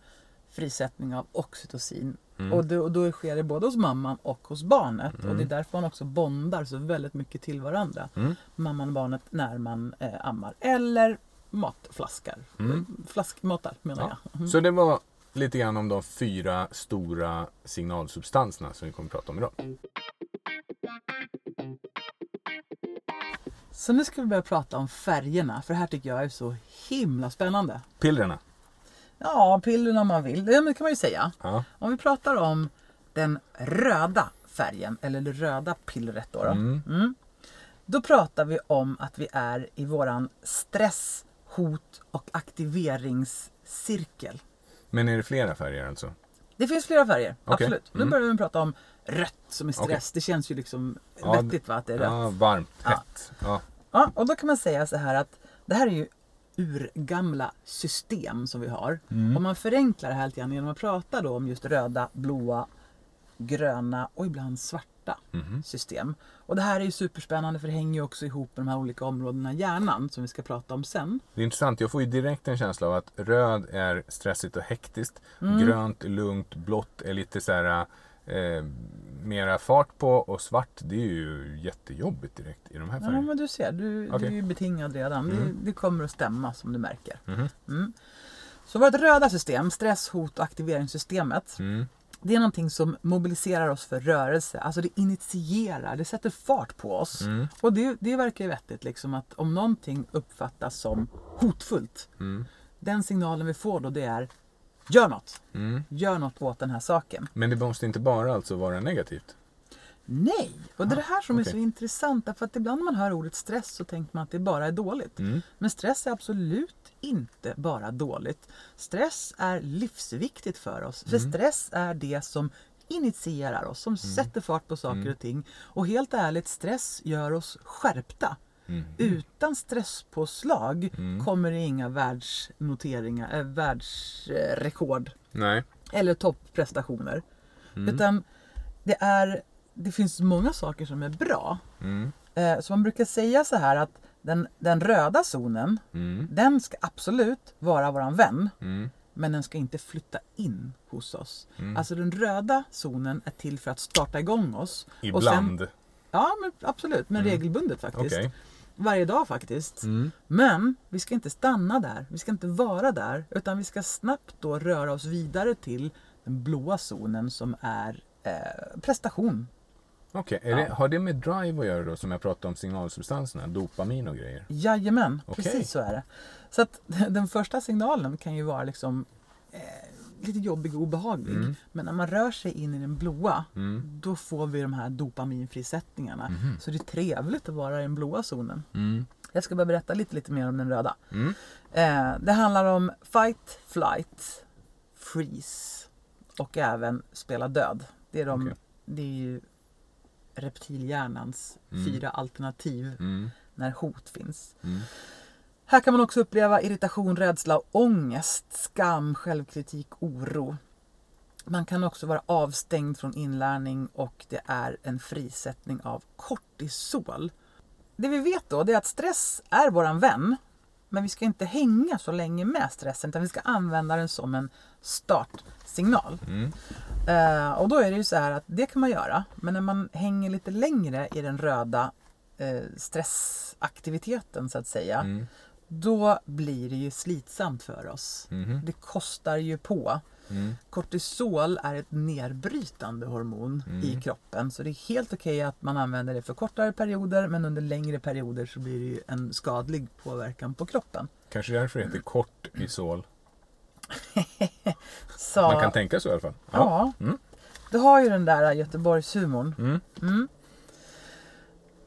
frisättning av oxytocin. Mm. Och, då, och då sker det både hos mamman och hos barnet. Och Mm. det är därför man också bondar så väldigt mycket till varandra. Mm. Mamman och barnet när man eh, ammar. Eller matflaskar. Mm. Flaskmatar menar Ja. jag. Mm. Så det var lite grann om de fyra stora signalsubstanserna som vi kommer att prata om idag. Så nu ska vi börja prata om färgerna. För det här tycker jag är så himla spännande. Pillerna. Ja, pillerna om man vill. Det kan man ju säga. Ja. Om vi pratar om den röda färgen, eller det röda pillret då. Då, Mm. mm. då pratar vi om att vi är i våran stress, hot och aktiveringscirkel. Men är det flera färger alltså? Det finns flera färger, Okej. absolut. Nu Mm. börjar vi prata om rött som är stress. Okej. Det känns ju liksom Ja, vettigt va, att det är rött. Ja, varmt, Ja. hett. Ja. Ja, och då kan man säga så här att det här är ju urgamla system som vi har. Om man förenklar det här lite grann genom att prata då om just röda, blåa, gröna och ibland svarta Mhm. system. Och det här är ju superspännande för det hänger ju också ihop med de här olika områdena i hjärnan som vi ska prata om sen. Det är intressant. Jag får ju direkt en känsla av att röd är stressigt och hektiskt. Mm. Grönt är lugnt. Blått är lite så här eh, mera fart på. Och svart det är ju jättejobbigt direkt i de här Ja, färgerna. men du ser, du, du är ju betingad redan. Det, Mm. det kommer att stämma som du märker. Mhm. Mm. Så vårt röda system, stress, hot och aktiveringssystemet. Mm. Det är någonting som mobiliserar oss för rörelse. Alltså det initierar, det sätter fart på oss. Mm. Och det, det verkar ju vettigt liksom att om någonting uppfattas som hotfullt. Mm. Den signalen vi får då det är Gör något! Mm. Gör något åt den här saken. Men det måste inte bara alltså vara negativt? Nej! Och det är det här som är okej. så intressant. Därför att ibland när man hör ordet stress så tänker man att det bara är dåligt. Mm. Men stress är absolut inte bara dåligt. Stress är livsviktigt för oss. För Mm. stress är det som initierar oss, som sätter fart på saker Mm. och ting. Och helt ärligt, stress gör oss skärpta. Mm. Utan stresspåslag Mm. kommer det inga världsnoteringar, äh, världsrekord Nej. eller topprestationer. Mm. Utan det, är, det finns många saker som är bra. Mm. Eh, Så man brukar säga så här att den, den röda zonen, Mm. den ska absolut vara våran vän. Mm. Men den ska inte flytta in hos oss. Mm. Alltså den röda zonen är till för att starta igång oss. Ibland. Sen, ja, men absolut. Men Mm. regelbundet faktiskt. Okej. Varje dag faktiskt. Mm. Men vi ska inte stanna där. Vi ska inte vara där. Utan vi ska snabbt då röra oss vidare till den blåa zonen som är eh, prestation. Okej, är Ja. har det med drive att göra då som jag pratade om signalsubstanserna? Dopamin och grejer? Jajamän, Okej. precis så är det. Så att den första signalen kan ju vara liksom eh, lite jobbig och obehaglig. Mm. Men när man rör sig in i den blåa, Mm. då får vi de här dopaminfrisättningarna. Mhm. Så det är trevligt att vara i den blåa zonen. Mm. Jag ska bara berätta lite, lite mer om den röda. Mm. Eh, det handlar om fight, flight, freeze och även spela död. Det är, de, Okej. det är ju reptilhjärnans Mm. fyra alternativ Mm. när hot finns. Mm. Här kan man också uppleva irritation, rädsla, ångest, skam, självkritik, oro. Man kan också vara avstängd från inlärning och det är en frisättning av kortisol. Det vi vet då är att stress är våran vän. Men vi ska inte hänga så länge med stressen utan vi ska använda den som en startsignal. Mm. Eh, och då är det ju så här att det kan man göra. Men när man hänger lite längre i den röda eh, stressaktiviteten så att säga. Mm. Då blir det ju slitsamt för oss. Mhm. Det kostar ju på. Mm. Kortisol är ett nedbrytande hormon Mm. i kroppen. Så det är helt okej att man använder det för kortare perioder men under längre perioder så blir det ju en skadlig påverkan på kroppen. Kanske därför det heter kort isol. Så, Man kan tänka så i alla fall. ja, Mm. du har ju den där Göteborgshumorn. Mm. Mm.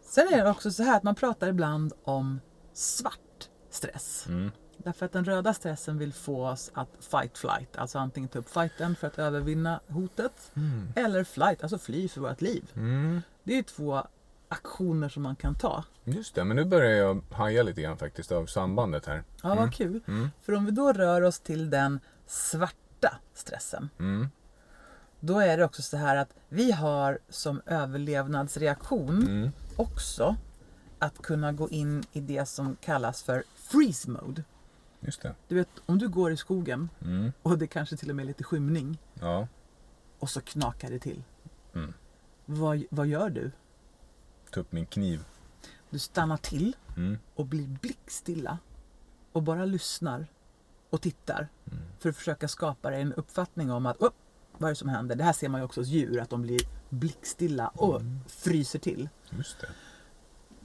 Sen är det också så här att man pratar ibland om svart stress. Mm. Därför att den röda stressen vill få oss att fight flight, alltså antingen ta upp fighten för att övervinna hotet Mm. eller flight, alltså fly för vårt liv. Mm. Det är ju två aktioner som man kan ta. Just det, men nu börjar jag haja lite grann faktiskt av sambandet här. Ja, Mm. vad kul. Mm. För om vi då rör oss till den svarta stressen, Mm. då är det också så här att vi har som överlevnadsreaktion Mm. också att kunna gå in i det som kallas för freeze mode. Just det. Du vet, om du går i skogen Mm. och det kanske till och med är lite skymning Ja. och så knakar det till. Mm. Vad, vad gör du? Ta upp min kniv. Du stannar till Mm. och blir blickstilla och bara lyssnar och tittar Mm. för att försöka skapa dig en uppfattning om att "Åh, vad är det som händer? Det här ser man ju också hos djur, att de blir blickstilla och fryser till. Just det.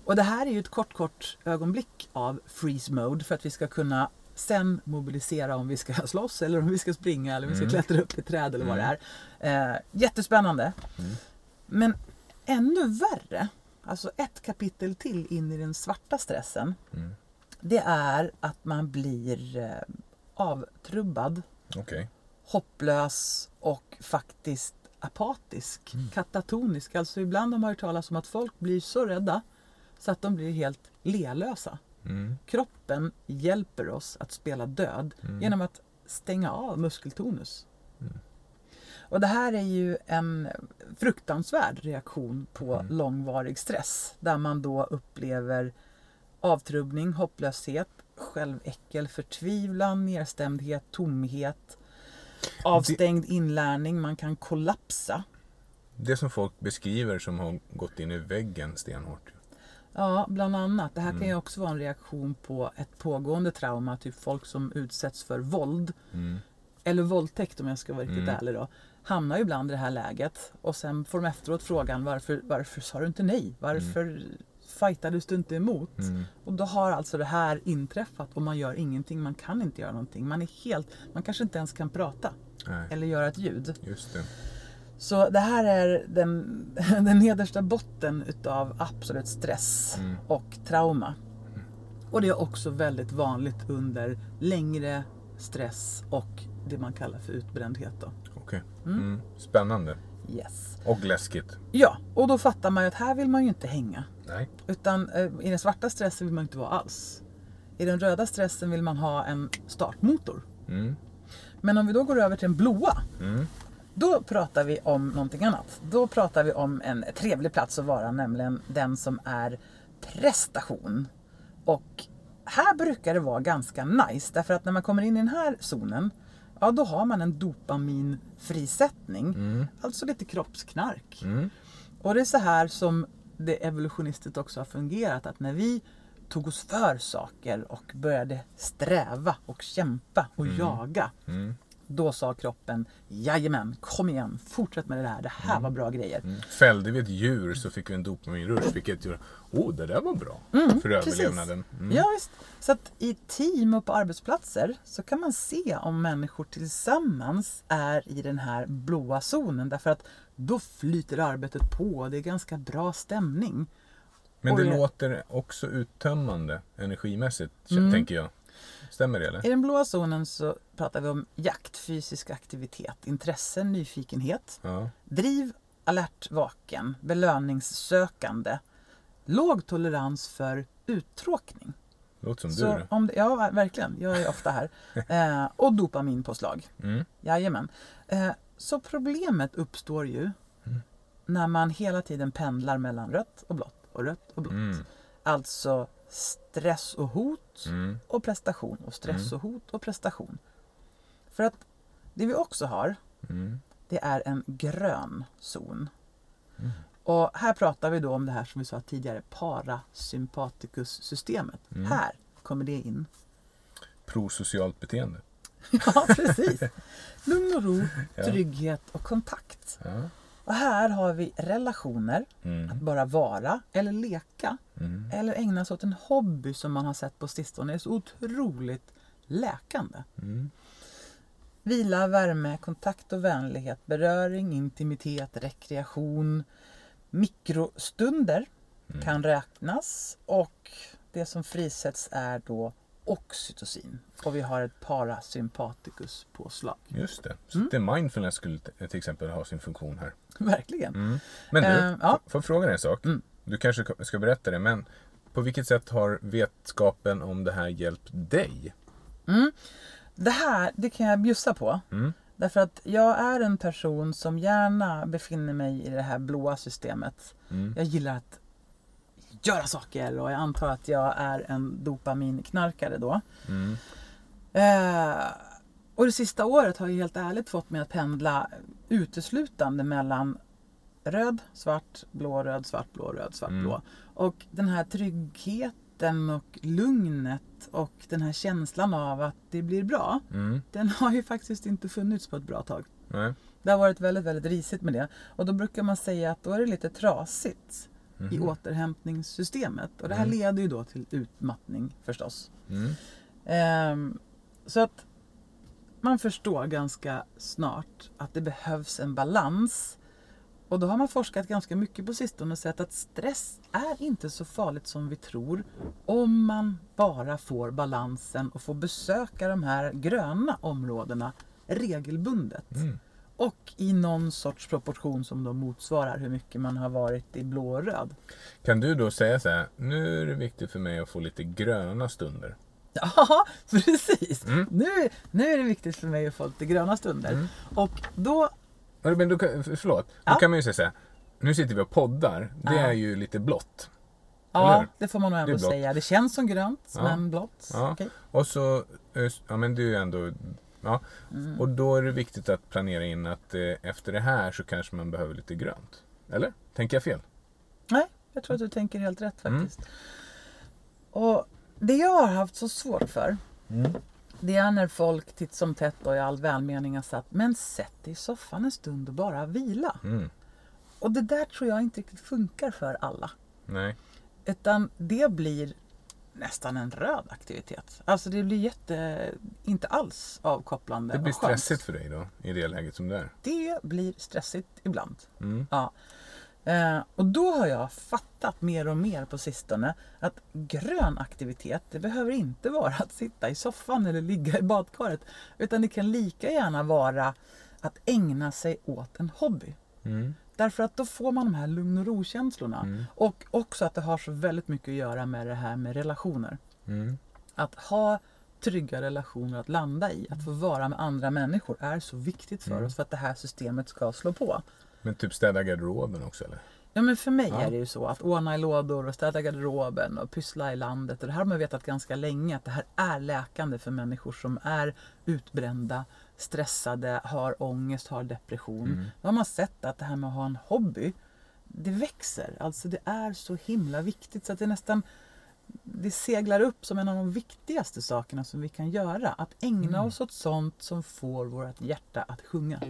Och det här är ju ett kort, kort ögonblick av freeze mode för att vi ska kunna sen mobilisera om vi ska slåss eller om vi ska springa eller om vi ska Mm. klättra upp i träd eller vad Mm. det är. Eh, jättespännande. Mm. Men ännu värre, alltså ett kapitel till in i den svarta stressen, Mm. det är att man blir eh, avtrubbad, Okej. hopplös och faktiskt apatisk, Mm. katatonisk. Alltså ibland har man hört talas om att folk blir så rädda så att de blir helt lealösa. Mm. Kroppen hjälper oss att spela död Mm. genom att stänga av muskeltonus. Mm. Och det här är ju en fruktansvärd reaktion på Mm. långvarig stress där man då upplever avtrubbning, hopplöshet, själväckel, förtvivlan, nedstämdhet, tomhet, avstängd inlärning, man kan kollapsa. Det som folk beskriver som har gått in i väggen stenhårt. Ja, bland annat. Det här kan Mm. ju också vara en reaktion på ett pågående trauma, typ folk som utsätts för våld Mm. eller våldtäkt om jag ska vara riktigt Mm. ärlig då, hamnar ju ibland i det här läget och sen får de efteråt frågan varför, varför sa du inte nej? Varför fightades du inte emot? Mm. Och då har alltså det här inträffat och man gör ingenting, man kan inte göra någonting. Man är helt, man kanske inte ens kan prata Nej, eller göra ett ljud. just det. Så det här är den, den nedersta botten utav absolut stress Mm. och trauma. Och det är också väldigt vanligt under längre stress och det man kallar för utbrändhet. Då. Okej. Mm. Spännande. Yes. Och läskigt. Ja, och då fattar man ju att här vill man ju inte hänga. Nej. Utan eh, i den svarta stressen vill man inte vara alls. I den röda stressen vill man ha en startmotor. Mm. Men om vi då går över till den blåa. Mm. Då pratar vi om någonting annat. Då pratar vi om en trevlig plats att vara, nämligen den som är prestation. Och här brukar det vara ganska nice, därför att när man kommer in i den här zonen, ja då har man en dopaminfrisättning, alltså lite kroppsknark. Mm. Och det är så här som det evolutionistiskt också har fungerat, att när vi tog oss för saker och började sträva och kämpa och jaga, Mm. Då sa kroppen, jajamän, kom igen, fortsätt med det här, det här var bra grejer. Mm. Fällde vi ett djur så fick vi en dopaminrush vilket gjorde, oh det där var bra för överlevnaden. Mm. Ja, visst. Så att i team och på arbetsplatser så kan man se om människor tillsammans är i den här blåa zonen. Därför att då flyter arbetet på, det är ganska bra stämning. Men det jag- låter också uttömmande energimässigt Mm. tänker jag. Stämmer det eller? I den blåa zonen så pratar vi om jakt, fysisk aktivitet, intresse, nyfikenhet, Ja. driv, alert, vaken, belöningssökande, låg tolerans för uttråkning. Låter som Så du om det, ja, verkligen. Jag är ofta här. Eh, och dopaminpåslag. Mm. Jajamän. Eh, så problemet uppstår ju Mm. när man hela tiden pendlar mellan rött och blått och rött och blått. Mm. Alltså stress och hot Mm. och prestation och stress och hot och prestation. För att det vi också har, Mm. det är en grön zon. Mm. Och här pratar vi då om det här som vi sa tidigare, parasympaticus-systemet. Mm. Här kommer det in. Prosocialt beteende. Ja, precis. Lugn och ro, trygghet och kontakt. Ja. Och här har vi relationer, att Mm. bara vara eller leka Mm. eller ägna sig åt en hobby som man har sett på sistone är så otroligt läkande. Mm. Vila, värme, kontakt och vänlighet, beröring, intimitet, rekreation, mikrostunder Mm. kan räknas och det som frisätts är då oxytocin. Och vi har ett parasympaticus påslag. Just det. Så Mm. det mindfulness skulle till exempel ha sin funktion här. Verkligen. Mm. Men du, Eh, ja. får jag fråga dig en sak? Mm. Du kanske ska- berätta det, men på vilket sätt har vetskapen om det här hjälpt dig? Det här, det kan jag bjussa på. Mm. Därför att jag är en person som gärna befinner mig i det här blåa systemet. Mm. Jag gillar att göra saker och jag antar att jag är en dopaminknarkare då. Mm. Eh, och det sista året har ju helt ärligt fått mig att pendla uteslutande mellan röd, svart, blå, röd, svart, blå, röd, svart, Mm. blå. Och den här tryggheten och lugnet och den här känslan av att det blir bra. Mm. Den har ju faktiskt inte funnits på ett bra tag. Nej. Det har varit väldigt, väldigt risigt med det. Och då brukar man säga att då är det lite trasigt i Mhm. återhämtningssystemet. Och det här Mm. leder ju då till utmattning förstås. Mm. Ehm, så att man förstår ganska snart att det behövs en balans. Och då har man forskat ganska mycket på sistone och sett att stress är inte så farligt som vi tror om man bara får balansen och får besöka de här gröna områdena regelbundet. Mm. Och i någon sorts proportion som då motsvarar hur mycket man har varit i blå och röd. Kan du då säga så här, nu är det viktigt för mig att få lite gröna stunder. Ja, precis. Mm. Nu, nu är det viktigt för mig att få lite gröna stunder. Mm. Och då, Men kan- förlåt, Ja. då kan man ju säga så här, nu sitter vi och poddar, det Ja. är ju lite blått. Ja, det får man nog Det ändå blått. säga. Det känns som grönt, Ja. men blått. Ja. Okej. Och så, ja men det är ju ändå, ja. Mm. Och då är det viktigt att planera in att eh, efter det här så kanske man behöver lite grönt. Eller? Tänker jag fel? Nej, jag tror att du tänker helt rätt Mm. faktiskt. Och det jag har haft så svårt för, Det är när folk titt som tätt och i all välmening har sagt Men sätt dig i soffan en stund och bara vila. Mm. Och det där tror jag inte riktigt funkar för alla. Nej. Utan det blir nästan en röd aktivitet. Alltså det blir jätte, inte alls avkopplande Det blir stressigt för dig då, i det läget som det är. Det blir stressigt ibland. Mm. Ja. Eh, och då har jag fattat mer och mer på sistone att grön aktivitet, det behöver inte vara att sitta i soffan eller ligga i badkaret. Utan det kan lika gärna vara att ägna sig åt en hobby. Mm. Därför att då får man de här lugn och ro-känslorna. Mm. Och också att det har så väldigt mycket att göra med det här med relationer. Mm. Att ha trygga relationer att landa i, att få vara med andra människor är så viktigt för Mm. oss för att det här systemet ska slå på. Men typ städa garderoben också eller? Ja men för mig Ja. är det ju så att ordna i lådor och städa garderoben och pyssla i landet. Och det här har man vetat ganska länge att det här är läkande för människor som är utbrända, stressade, har ångest, har depression. Mm. Då har man sett att det här med att ha en hobby, det växer. Alltså det är så himla viktigt så att det nästan det seglar upp som en av de viktigaste sakerna som vi kan göra. Att ägna Mm. oss åt sånt som får vårt hjärta att sjunga.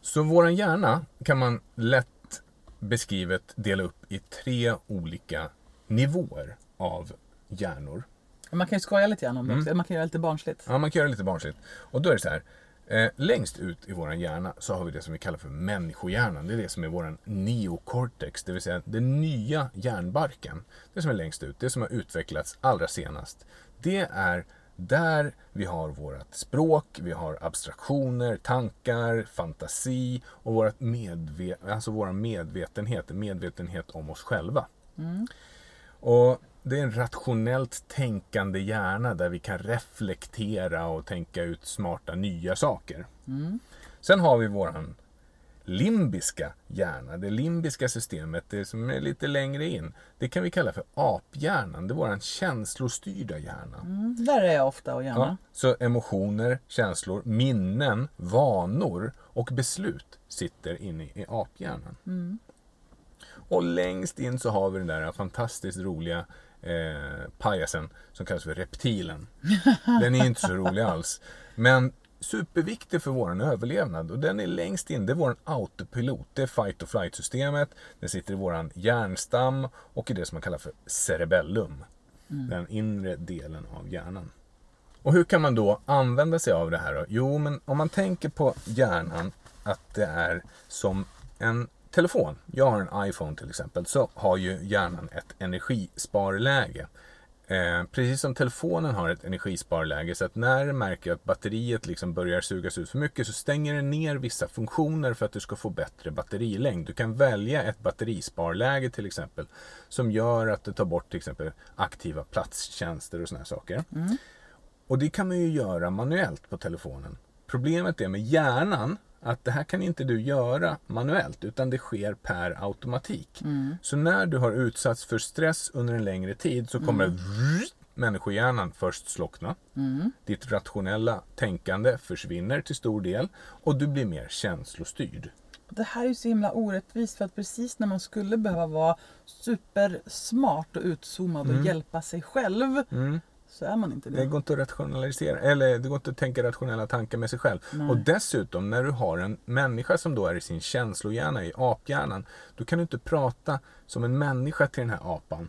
Så våran hjärna kan man lätt beskrivet dela upp i tre olika nivåer av hjärnor. Man kan ju skoja lite grann om det Mm. också. Man kan göra lite barnsligt. Ja, man kan göra lite barnsligt. Och då är det så här. Eh, längst ut i våran hjärna så har vi det som vi kallar för människohjärnan. Det är det som är våran neocortex, det vill säga den nya hjärnbarken. Det som är längst ut, det som har utvecklats allra senast. Det är där vi har vårt språk, vi har abstraktioner, tankar, fantasi och vårat medve- alltså vår medvetenhet, medvetenhet om oss själva. Och det är en rationellt tänkande hjärna där vi kan reflektera och tänka ut smarta nya saker. Sen har vi våran limbiska hjärna, det limbiska systemet, det som är lite längre in. Det kan vi kalla för aphjärnan, det är våran känslostyrda hjärna. Mm, där är jag ofta och gärna. Ja, så emotioner, känslor, minnen, vanor och beslut sitter inne i aphjärnan. Och längst in så har vi den där fantastiskt roliga eh, pajasen som kallas för reptilen. Den är inte så rolig alls. Men superviktig för vår överlevnad och den är längst in. Det är vår autopilot. Det är fight och flight systemet. Den sitter i vår hjärnstam och i det som man kallar för cerebellum. Den inre delen av hjärnan. Och hur kan man då använda sig av det här? Då? Jo, men om man tänker på hjärnan att det är som en telefon. Jag har en iPhone till exempel. Så har ju hjärnan ett energisparläge. Eh, precis som telefonen har ett energisparläge. Så att när den märker att batteriet liksom börjar sugas ut för mycket så stänger den ner vissa funktioner för att du ska få bättre batterilängd. Du kan välja ett batterisparläge till exempel. Som gör att du tar bort till exempel aktiva platstjänster och sådana saker. Och det kan man ju göra manuellt på telefonen. Problemet är med hjärnan att det här kan inte du göra manuellt utan det sker per automatik. Så när du har utsatts för stress under en längre tid så kommer vrrt, människohjärnan först slockna. Ditt rationella tänkande försvinner till stor del och du blir mer känslostyrd. Det här är ju så himla orättvist för att precis när man skulle behöva vara supersmart och utzoomad och hjälpa sig själv så är man inte det. Det går inte att rationalisera, eller det går inte att tänka rationella tankar med sig själv. Nej. Och dessutom när du har en människa som då är i sin känslohjärna, i aphjärnan, då kan du inte prata som en människa till den här apan.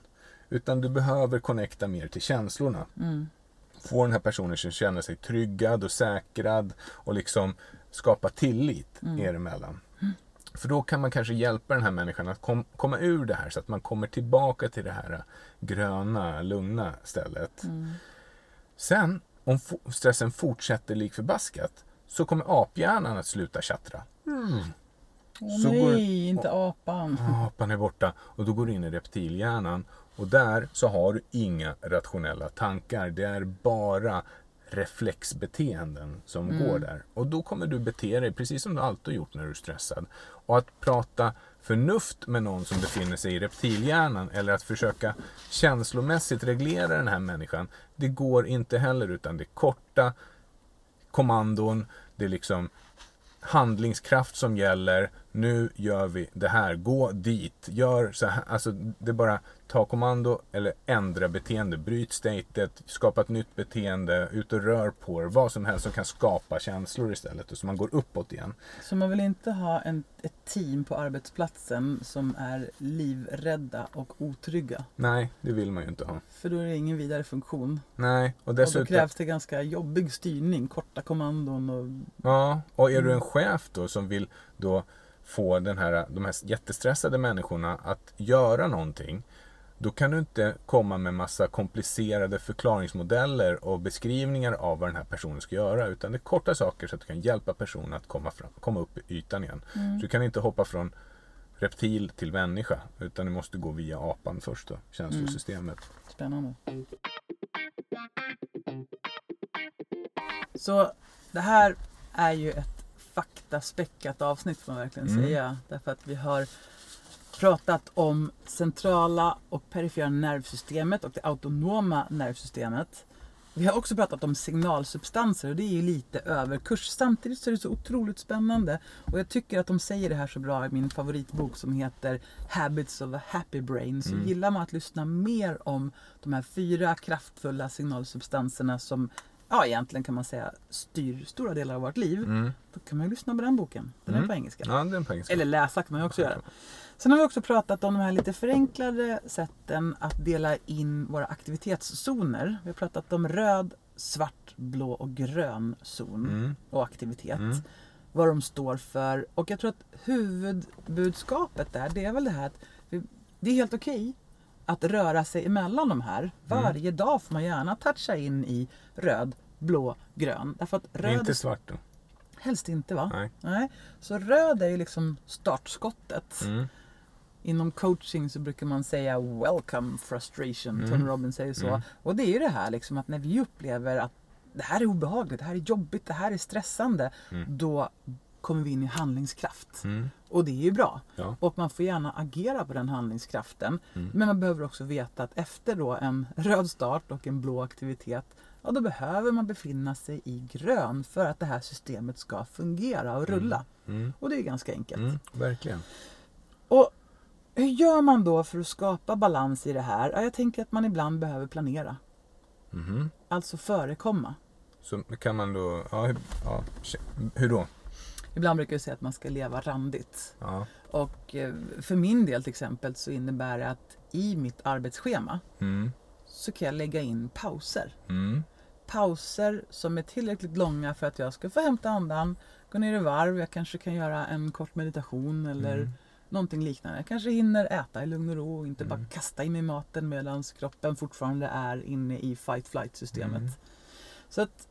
Utan du behöver connecta mer till känslorna. Få den här personen som känner sig tryggad och säkrad och liksom skapa tillit er emellan. För då kan man kanske hjälpa den här människan att kom, komma ur det här så att man kommer tillbaka till det här gröna, lugna stället. Sen, om stressen fortsätter lik förbaskat, så kommer aphjärnan att sluta tjattra. Så går- nej, inte apan. Apan är borta och då går du in i reptilhjärnan och där så har du inga rationella tankar. Det är bara reflexbeteenden som går där. Och då kommer du bete dig precis som du alltid gjort när du är stressad. Och att prata förnuft med någon som befinner sig i reptilhjärnan eller att försöka känslomässigt reglera den här människan. Det går inte heller utan det är korta kommandon, det är liksom handlingskraft som gäller. Nu gör vi det här, gå dit, gör så här. Alltså det är bara ta kommando eller ändra beteende, bryt statet, skapa ett nytt beteende, ut och rör på er, vad som helst som kan skapa känslor istället och så man går uppåt igen. Så man vill inte ha en, ett team på arbetsplatsen som är livrädda och otrygga. Nej, det vill man ju inte ha. För då är det ingen vidare funktion. Nej, och Och då dessutom krävs det ganska jobbig styrning, korta kommandon och Ja, och är du en chef då som vill då få den här, de här jättestressade människorna att göra någonting. Då kan du inte komma med massa komplicerade förklaringsmodeller och beskrivningar av vad den här personen ska göra. Utan det är korta saker så att du kan hjälpa personen att komma, fram, komma upp i ytan igen. Så du kan inte hoppa från reptil till människa. Utan du måste gå via apan först då, känslosystemet. Spännande. Så det här är ju ett faktaspäckat avsnitt får man verkligen Mm. säga. Därför att vi har pratat om centrala och perifera nervsystemet och det autonoma nervsystemet. Vi har också pratat om signalsubstanser och det är ju lite överkurs. Samtidigt så är det så otroligt spännande. Och jag tycker att de säger det här så bra i min favoritbok som heter Habits of a Happy Brain. Så Mm. gillar man att lyssna mer om de här fyra kraftfulla signalsubstanserna som ja, egentligen kan man säga styr stora delar av vårt liv. Mm. Då kan man ju lyssna på den boken. Den är Mm. på engelska. Ja, det är en poäng. Eller läsa kan man ju också göra. Sen har vi också pratat om de här lite förenklade sätten att dela in våra aktivitetszoner. Vi har pratat om röd, svart, blå och grön zon Mm. och aktivitet. Mm. Vad de står för. Och jag tror att huvudbudskapet där, det är väl det här att vi, det är helt okej att röra sig emellan de här. Varje dag får man gärna toucha in i röd, blå, grön. Därför att röd Inte svart då. helst inte va? Nej. Nej. Så röd är ju liksom startskottet. Mm. Inom coaching så brukar man säga welcome frustration. Mm. Tony Robbins säger så. Mm. Och det är ju det här liksom att när vi upplever att det här är obehagligt, det här är jobbigt, det här är stressande. Mm. Då kommer vi in i handlingskraft. Mm. Och det är ju bra. Ja. Och man får gärna agera på den handlingskraften. Mm. Men man behöver också veta att efter då en röd start och en blå aktivitet Ja, då behöver man befinna sig i grön för att det här systemet ska fungera och rulla. Mm. Och det är ganska enkelt. Mm. Verkligen. Och hur gör man då för att skapa balans i det här? Ja, jag tänker att man ibland behöver planera. Mhm. Alltså förekomma. Så kan man då, ja, ja, hur då? Ibland brukar jag säga att man ska leva randigt. Ja. Och eh, för min del till exempel så innebär det att i mitt arbetsschema Mm. så kan jag lägga in pauser. Mm. Pauser som är tillräckligt långa för att jag ska få hämta andan, gå ner i varv, jag kanske kan göra en kort meditation eller Mm. någonting liknande. Jag kanske hinner äta i lugn och ro och inte bara Mm. kasta i mig maten medan kroppen fortfarande är inne i fight-flight systemet. Mm. Så att,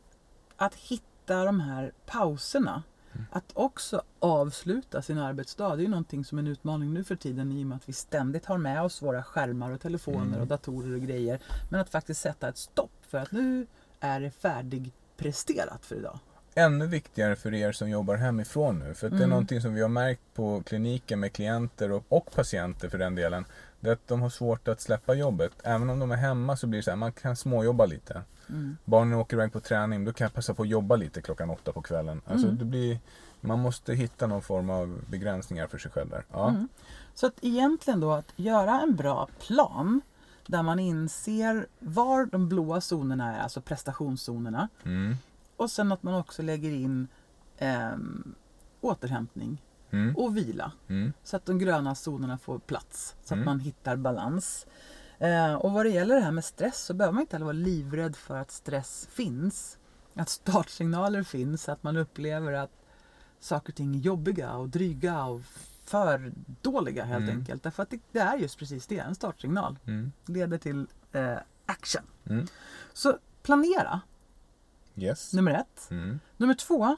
att hitta de här pauserna. Att också avsluta sin arbetsdag, det är ju någonting som är en utmaning nu för tiden i och med att vi ständigt har med oss våra skärmar och telefoner Mm. och datorer och grejer. Men att faktiskt sätta ett stopp för att nu är det färdigpresterat för idag. Ännu viktigare för er som jobbar hemifrån nu. För att det är Mm. någonting som vi har märkt på kliniken med klienter och, och patienter för den delen. Det är att de har svårt att släppa jobbet. Även om de är hemma så blir det så här, man kan småjobba lite. Mm. Barnen åker iväg på träning, då kan jag passa på att jobba lite klockan åtta på kvällen. Alltså Mm. det blir, man måste hitta någon form av begränsningar för sig själv där. Ja. Mm. Så att egentligen då att göra en bra plan där man inser var de blåa zonerna är, alltså prestationszonerna. Mm. Och sen att man också lägger in ehm, återhämtning Mm. och vila. Mm. Så att de gröna zonerna får plats. Så att Mm. man hittar balans. Eh, och vad det gäller det här med stress så behöver man inte heller vara livrädd för att stress finns. Att startsignaler finns, att man upplever att saker och ting är jobbiga och dryga och för dåliga helt Mm. enkelt. Därför att det, det är just precis det, en startsignal. Mm. Leder till eh, action. Mm. Så planera, Yes. nummer ett. Mm. Nummer två,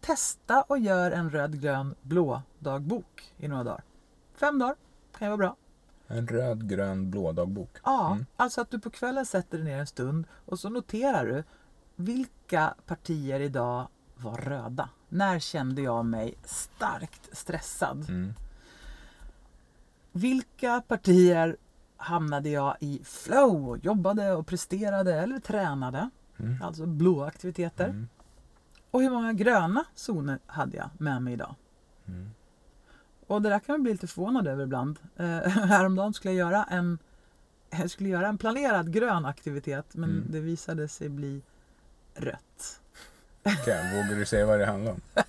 testa och gör en röd, grön, blå dagbok i några dagar. Fem dagar kan ju vara bra. En röd, grön, blå dagbok. Ja, Mm. alltså att du på kvällen sätter dig ner en stund och så noterar du vilka partier idag var röda. När kände jag mig starkt stressad? Mm. Vilka partier hamnade jag i flow och jobbade och presterade eller tränade? Mm. Alltså blå aktiviteter. Mm. Och hur många gröna zoner hade jag med mig idag? Mm. Och det där kan man bli lite förvånad över ibland. Eh, häromdagen skulle jag göra en jag skulle göra en planerad grön aktivitet men Mm. det visade sig bli rött. Okej, vågar du säga vad det handlar om?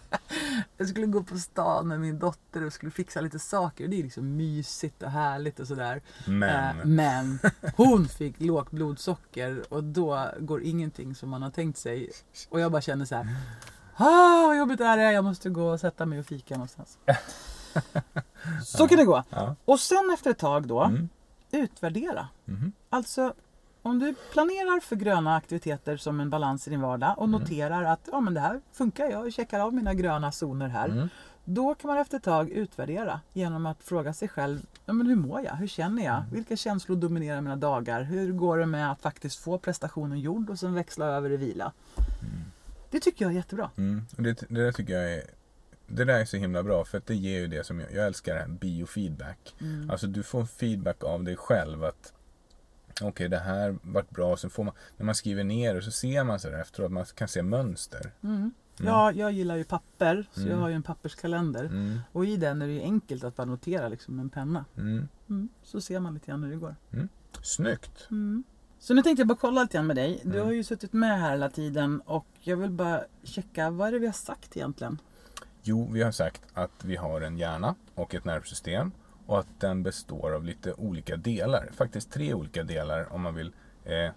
Jag skulle gå på stan med min dotter och skulle fixa lite saker. Det är liksom mysigt och härligt och sådär. Men. Eh, men hon fick lågt blodsocker och då går ingenting som man har tänkt sig. Och jag bara känner så här. Ah, vad jobbigt det här är. Jag måste gå och sätta mig och fika någonstans. Så kan det gå. Ja. Och sen efter ett tag då, Mm. utvärdera. Mhm. Alltså, om du planerar för gröna aktiviteter som en balans i din vardag och Mm. noterar att ja, men det här funkar, jag checkar av mina gröna zoner här. Mm. Då kan man efter ett tag utvärdera genom att fråga sig själv, ja, men hur mår jag? Hur känner jag? Mm. Vilka känslor dominerar mina dagar? Hur går det med att faktiskt få prestationen gjord och sen växla över i vila? Det tycker jag är jättebra. Mm. Det, det där tycker jag är det där är så himla bra för att det ger ju det som jag, jag älskar det här biofeedback. Mm. Alltså du får feedback av dig själv att okej det här vart bra. Sen får man, när man skriver ner det så ser man så där efteråt att man kan se mönster. Mm. Ja, jag gillar ju papper, så Mm. jag har ju en papperskalender. Mm. Och i den är det ju enkelt att bara notera liksom med en penna. Mm. Mm. Så ser man lite grann hur det går. Snyggt! Mm. Så nu tänkte jag bara kolla lite grann med dig. Du Mm. har ju suttit med här hela tiden och jag vill bara checka, vad är det vi har sagt egentligen? Jo, vi har sagt att vi har en hjärna och ett nervsystem och att den består av lite olika delar. Faktiskt tre olika delar om man vill eh,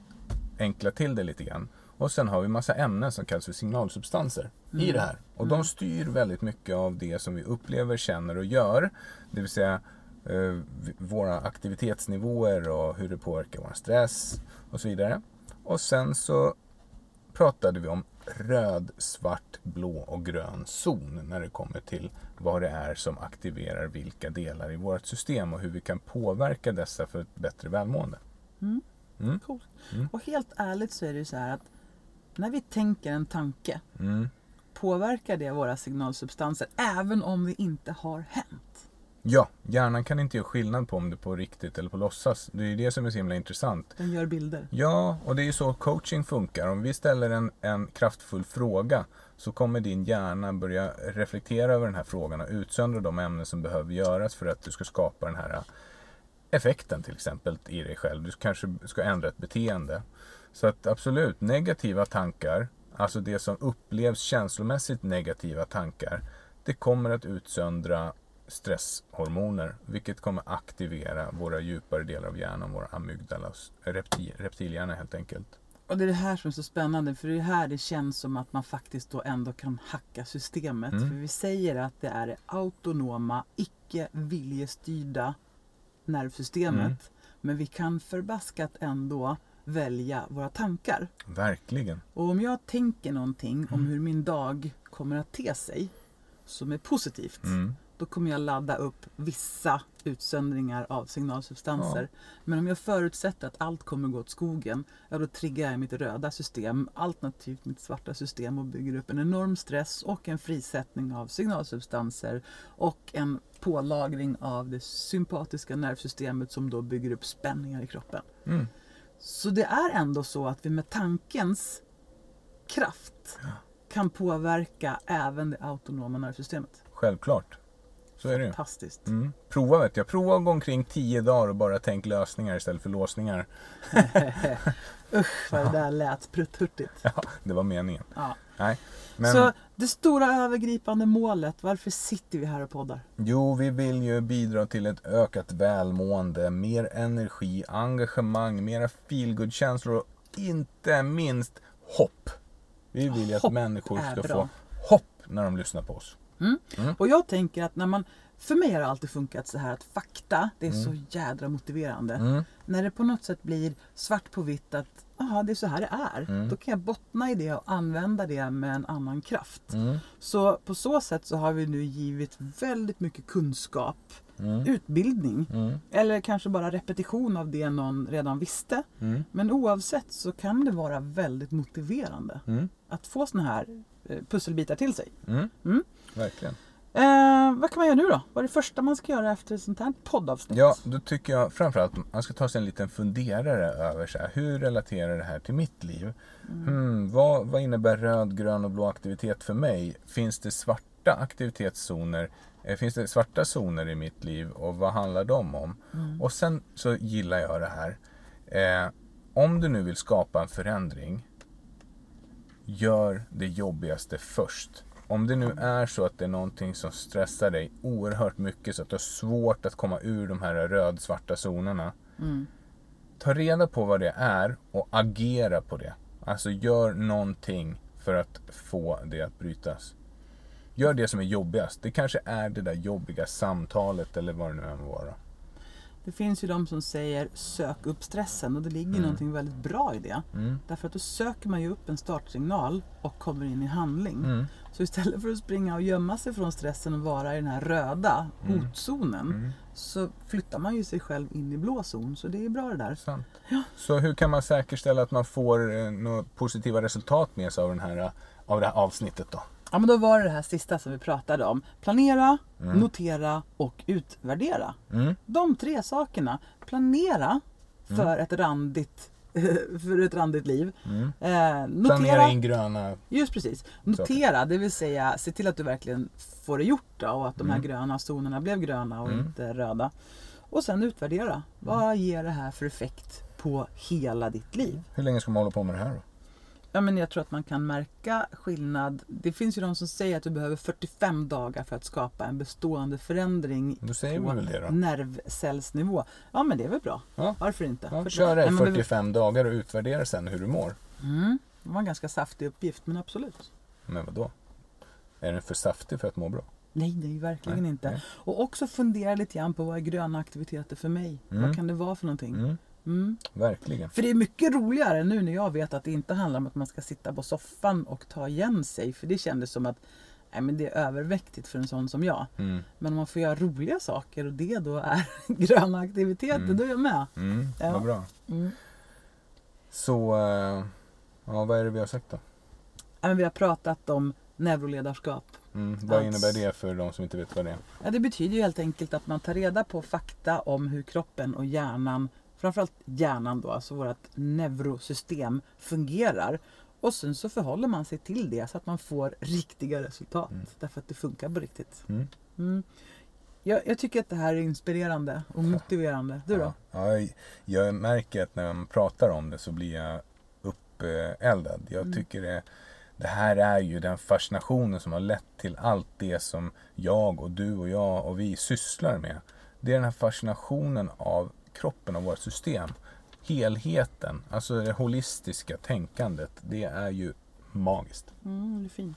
enkla till det lite grann. Och sen har vi massa ämnen som kallas för signalsubstanser i det här. Och de styr väldigt mycket av det som vi upplever, känner och gör. Det vill säga eh, våra aktivitetsnivåer och hur det påverkar vår stress och så vidare. Och sen så pratade vi om röd, svart, blå och grön zon när det kommer till vad det är som aktiverar vilka delar i vårt system och hur vi kan påverka dessa för ett bättre välmående. Mm. Coolt. Mm. Och helt ärligt så är det ju så här att när vi tänker en tanke Mm. påverkar det våra signalsubstanser även om det inte har hänt. Ja, hjärnan kan inte göra skillnad på om det är på riktigt eller på låtsas. Det är det som är så himla intressant. Den gör bilder. Ja, och det är ju så coaching funkar. Om vi ställer en, en kraftfull fråga så kommer din hjärna börja reflektera över den här frågan och utsöndra de ämnen som behöver göras för att du ska skapa den här effekten till exempel i dig själv. Du kanske ska ändra ett beteende. Så att absolut, negativa tankar, alltså det som upplevs känslomässigt negativa tankar, det kommer att utsöndra stresshormoner, vilket kommer aktivera våra djupare delar av hjärnan, våra amygdalas, reptil, reptilhjärna helt enkelt. Och det är det här som är så spännande för det är här det känns som att man faktiskt då ändå kan hacka systemet. Mm. För vi säger att det är det autonoma, icke viljestyrda nervsystemet. Mm. Men vi kan förbaskat ändå välja våra tankar. Verkligen. Och om jag tänker någonting om Mm. hur min dag kommer att te sig som är positivt. Mm. Då kommer jag ladda upp vissa utsöndringar av signalsubstanser. Men om jag förutsätter att allt kommer gå åt skogen, ja då triggar jag mitt röda system, alternativt mitt svarta system och bygger upp en enorm stress och en frisättning av signalsubstanser och en pålagring av det sympatiska nervsystemet som då bygger upp spänningar i kroppen. Mm. Så det är ändå så att vi med tankens kraft kan påverka även det autonoma nervsystemet. Självklart. Så är det. Fantastiskt. Mm. Prova vet jag. Prova att gå omkring tio dagar och bara tänk lösningar istället för låsningar. Usch vad det där lät prutthurtigt. Ja, det var meningen. Ja. Nej. Men Så det stora övergripande målet, varför sitter vi här och poddar? jo, vi vill ju bidra till ett ökat välmående, mer energi, engagemang, mera feelgood-känslor och inte minst hopp. Vi vill ju att Hopp människor ska få hopp när de lyssnar på oss. Och jag tänker att när man, för mig har det alltid funkat så här att fakta, det är Mm. så jädra motiverande. Mm. När det på något sätt blir svart på vitt att aha, det är så här det är. Mm. Då kan jag bottna i det och använda det med en annan kraft. Mm. Så på så sätt så har vi nu givit väldigt mycket kunskap, Mm. utbildning Mm. eller kanske bara repetition av det någon redan visste. Mm. Men oavsett så kan det vara väldigt motiverande Mm. att få såna här eh, pusselbitar till sig. Mm. Mm. Verkligen. Eh, vad kan man göra nu då? Vad är det första man ska göra efter ett sånt här poddavsnitt? Ja, då tycker jag framförallt man ska ta sig en liten funderare över så här, hur relaterar det här till mitt liv? Hmm, vad, vad innebär röd, grön och blå aktivitet för mig? Finns det svart svarta aktivitetszoner? Eh, Finns det svarta zoner i mitt liv och vad handlar de om? Och sen så gillar jag det här. Eh, om du nu vill skapa en förändring, gör det jobbigaste först. Om det nu är så att det är någonting som stressar dig oerhört mycket så att du har svårt att komma ur de här röd-svarta zonerna. Ta reda på vad det är och agera på det. Alltså gör någonting för att få det att brytas. Gör det som är jobbigast. Det kanske är det där jobbiga samtalet eller vad det nu än må vara. Det finns ju de som säger sök upp stressen och det ligger någonting väldigt bra i det. Mm. Därför att då söker man ju upp en startsignal och kommer in i handling. Mm. Så istället för att springa och gömma sig från stressen och vara i den här röda hotzonen Mm. så flyttar man ju sig själv in i blå zon. Så det är bra det där. Sant. Så hur kan man säkerställa att man får eh, några positiva resultat med sig av, den här, av det här avsnittet då? Ja men då var det det här sista som vi pratade om. Planera, notera och utvärdera. Mm. De tre sakerna. Planera för, ett, randigt, för ett randigt liv. Eh, notera, Planera in gröna... Just precis. Notera, det vill säga se till att du verkligen får det gjort då, och att de här gröna zonerna blev gröna och inte röda. Och sen utvärdera. Vad ger det här för effekt på hela ditt liv? Hur länge ska man hålla på med det här då? Ja, men jag tror att man kan märka skillnad. Det finns ju de som säger att du behöver 45 dagar för att skapa en bestående förändring Då säger på väl det då. nervcellsnivå. Ja men det är väl bra. Ja. Varför inte? Ja, 45 kör det i Nej, men det- 45 dagar och utvärdera sen hur du mår. Mm, det var en ganska saftig uppgift men absolut. Men vadå? Är den för saftig för att må bra? Nej, nej, verkligen Nej, inte. nej. Och också fundera lite grann på vad är gröna aktiviteter för mig? Mm. Vad kan det vara för någonting? Mm, Mm. verkligen. För det är mycket roligare nu när jag vet att det inte handlar om att man ska sitta på soffan och ta igen sig. För det kändes som att nej, men det är överväktigt för en sån som jag. Mm, Men om man får göra roliga saker och det då är gröna aktiviteter, Mm. då är jag med. mm, Ja. vad bra. Mm. Så, eh, ja, vad är det vi har sagt då? Ja, men Vi har pratat om neuroledarskap. Mm, vad innebär det för de som inte vet vad det är? Ja, det betyder ju helt enkelt att man tar reda på fakta om hur kroppen och hjärnan, framförallt hjärnan då, alltså vårt neurosystem fungerar. Och sen så förhåller man sig till det så att man får riktiga resultat. Därför att det funkar på riktigt. Mm. Mm. Jag, jag tycker att det här är inspirerande och motiverande. Du då? Ja, jag, jag märker att när man pratar om det så blir jag uppeldad. Jag Mm. tycker det, det här är ju den fascinationen som har lett till allt det som jag och du och jag och vi sysslar med. Det är den här fascinationen av kroppen och vårt system. Helheten, alltså det holistiska tänkandet. Det är ju magiskt. Mm, det är fint.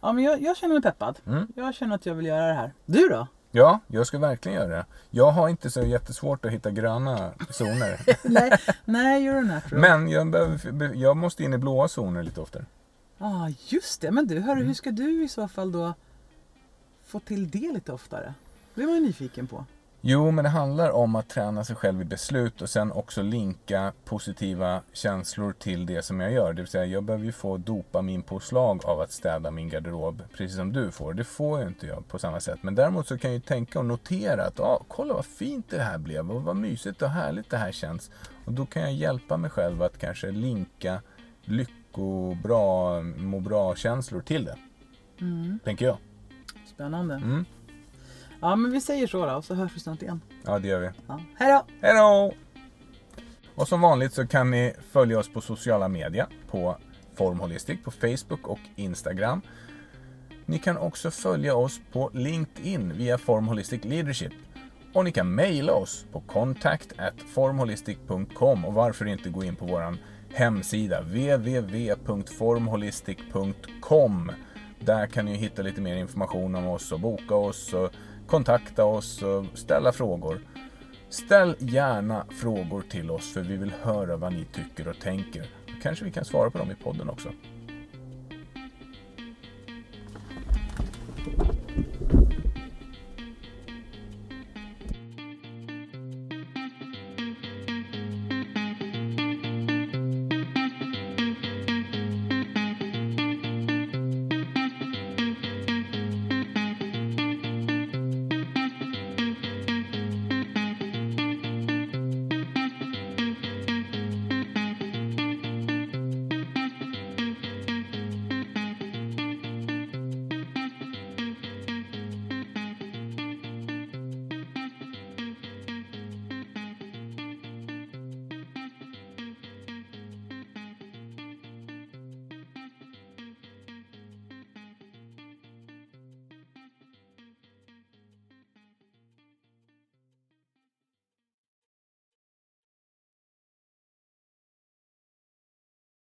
Ja, men jag, jag känner mig peppad. Mm. Jag känner att jag vill göra det här. Du då? Ja, jag ska verkligen göra det. Jag har inte så jättesvårt att hitta gröna zoner. nej, nej, här tror jag. Men jag, behöver, jag måste in i blåa zoner lite oftare. Ja, ah, just det. Men du, hörru, Mm. hur ska du i så fall då få till det lite oftare? Det var jag nyfiken på. Jo, men det handlar om att träna sig själv i beslut och sen också linka positiva känslor till det som jag gör. Det vill säga, jag behöver ju få dopaminpåslag av att städa min garderob, precis som du får. Det får ju inte jag på samma sätt. Men däremot så kan jag ju tänka och notera att, ah, kolla vad fint det här blev och vad mysigt och härligt det här känns. Och då kan jag hjälpa mig själv att kanske linka lycko, bra, må bra-känslor till det. Tänker jag. Spännande. Mm. Ja, men vi säger så då så hörs vi snart igen. Ja, det gör vi. Ja. Hej då! Hej då! Och som vanligt så kan ni följa oss på sociala medier på Formholistic på Facebook och Instagram. Ni kan också följa oss på LinkedIn via Formholistic Leadership. Och ni kan mejla oss på contact formholistic.com och varför inte gå in på vår hemsida www.formholistic.com. Där kan ni hitta lite mer information om oss och boka oss och kontakta oss och ställa frågor. Ställ gärna frågor till oss för vi vill höra vad ni tycker och tänker. Då kanske vi kan svara på dem i podden också.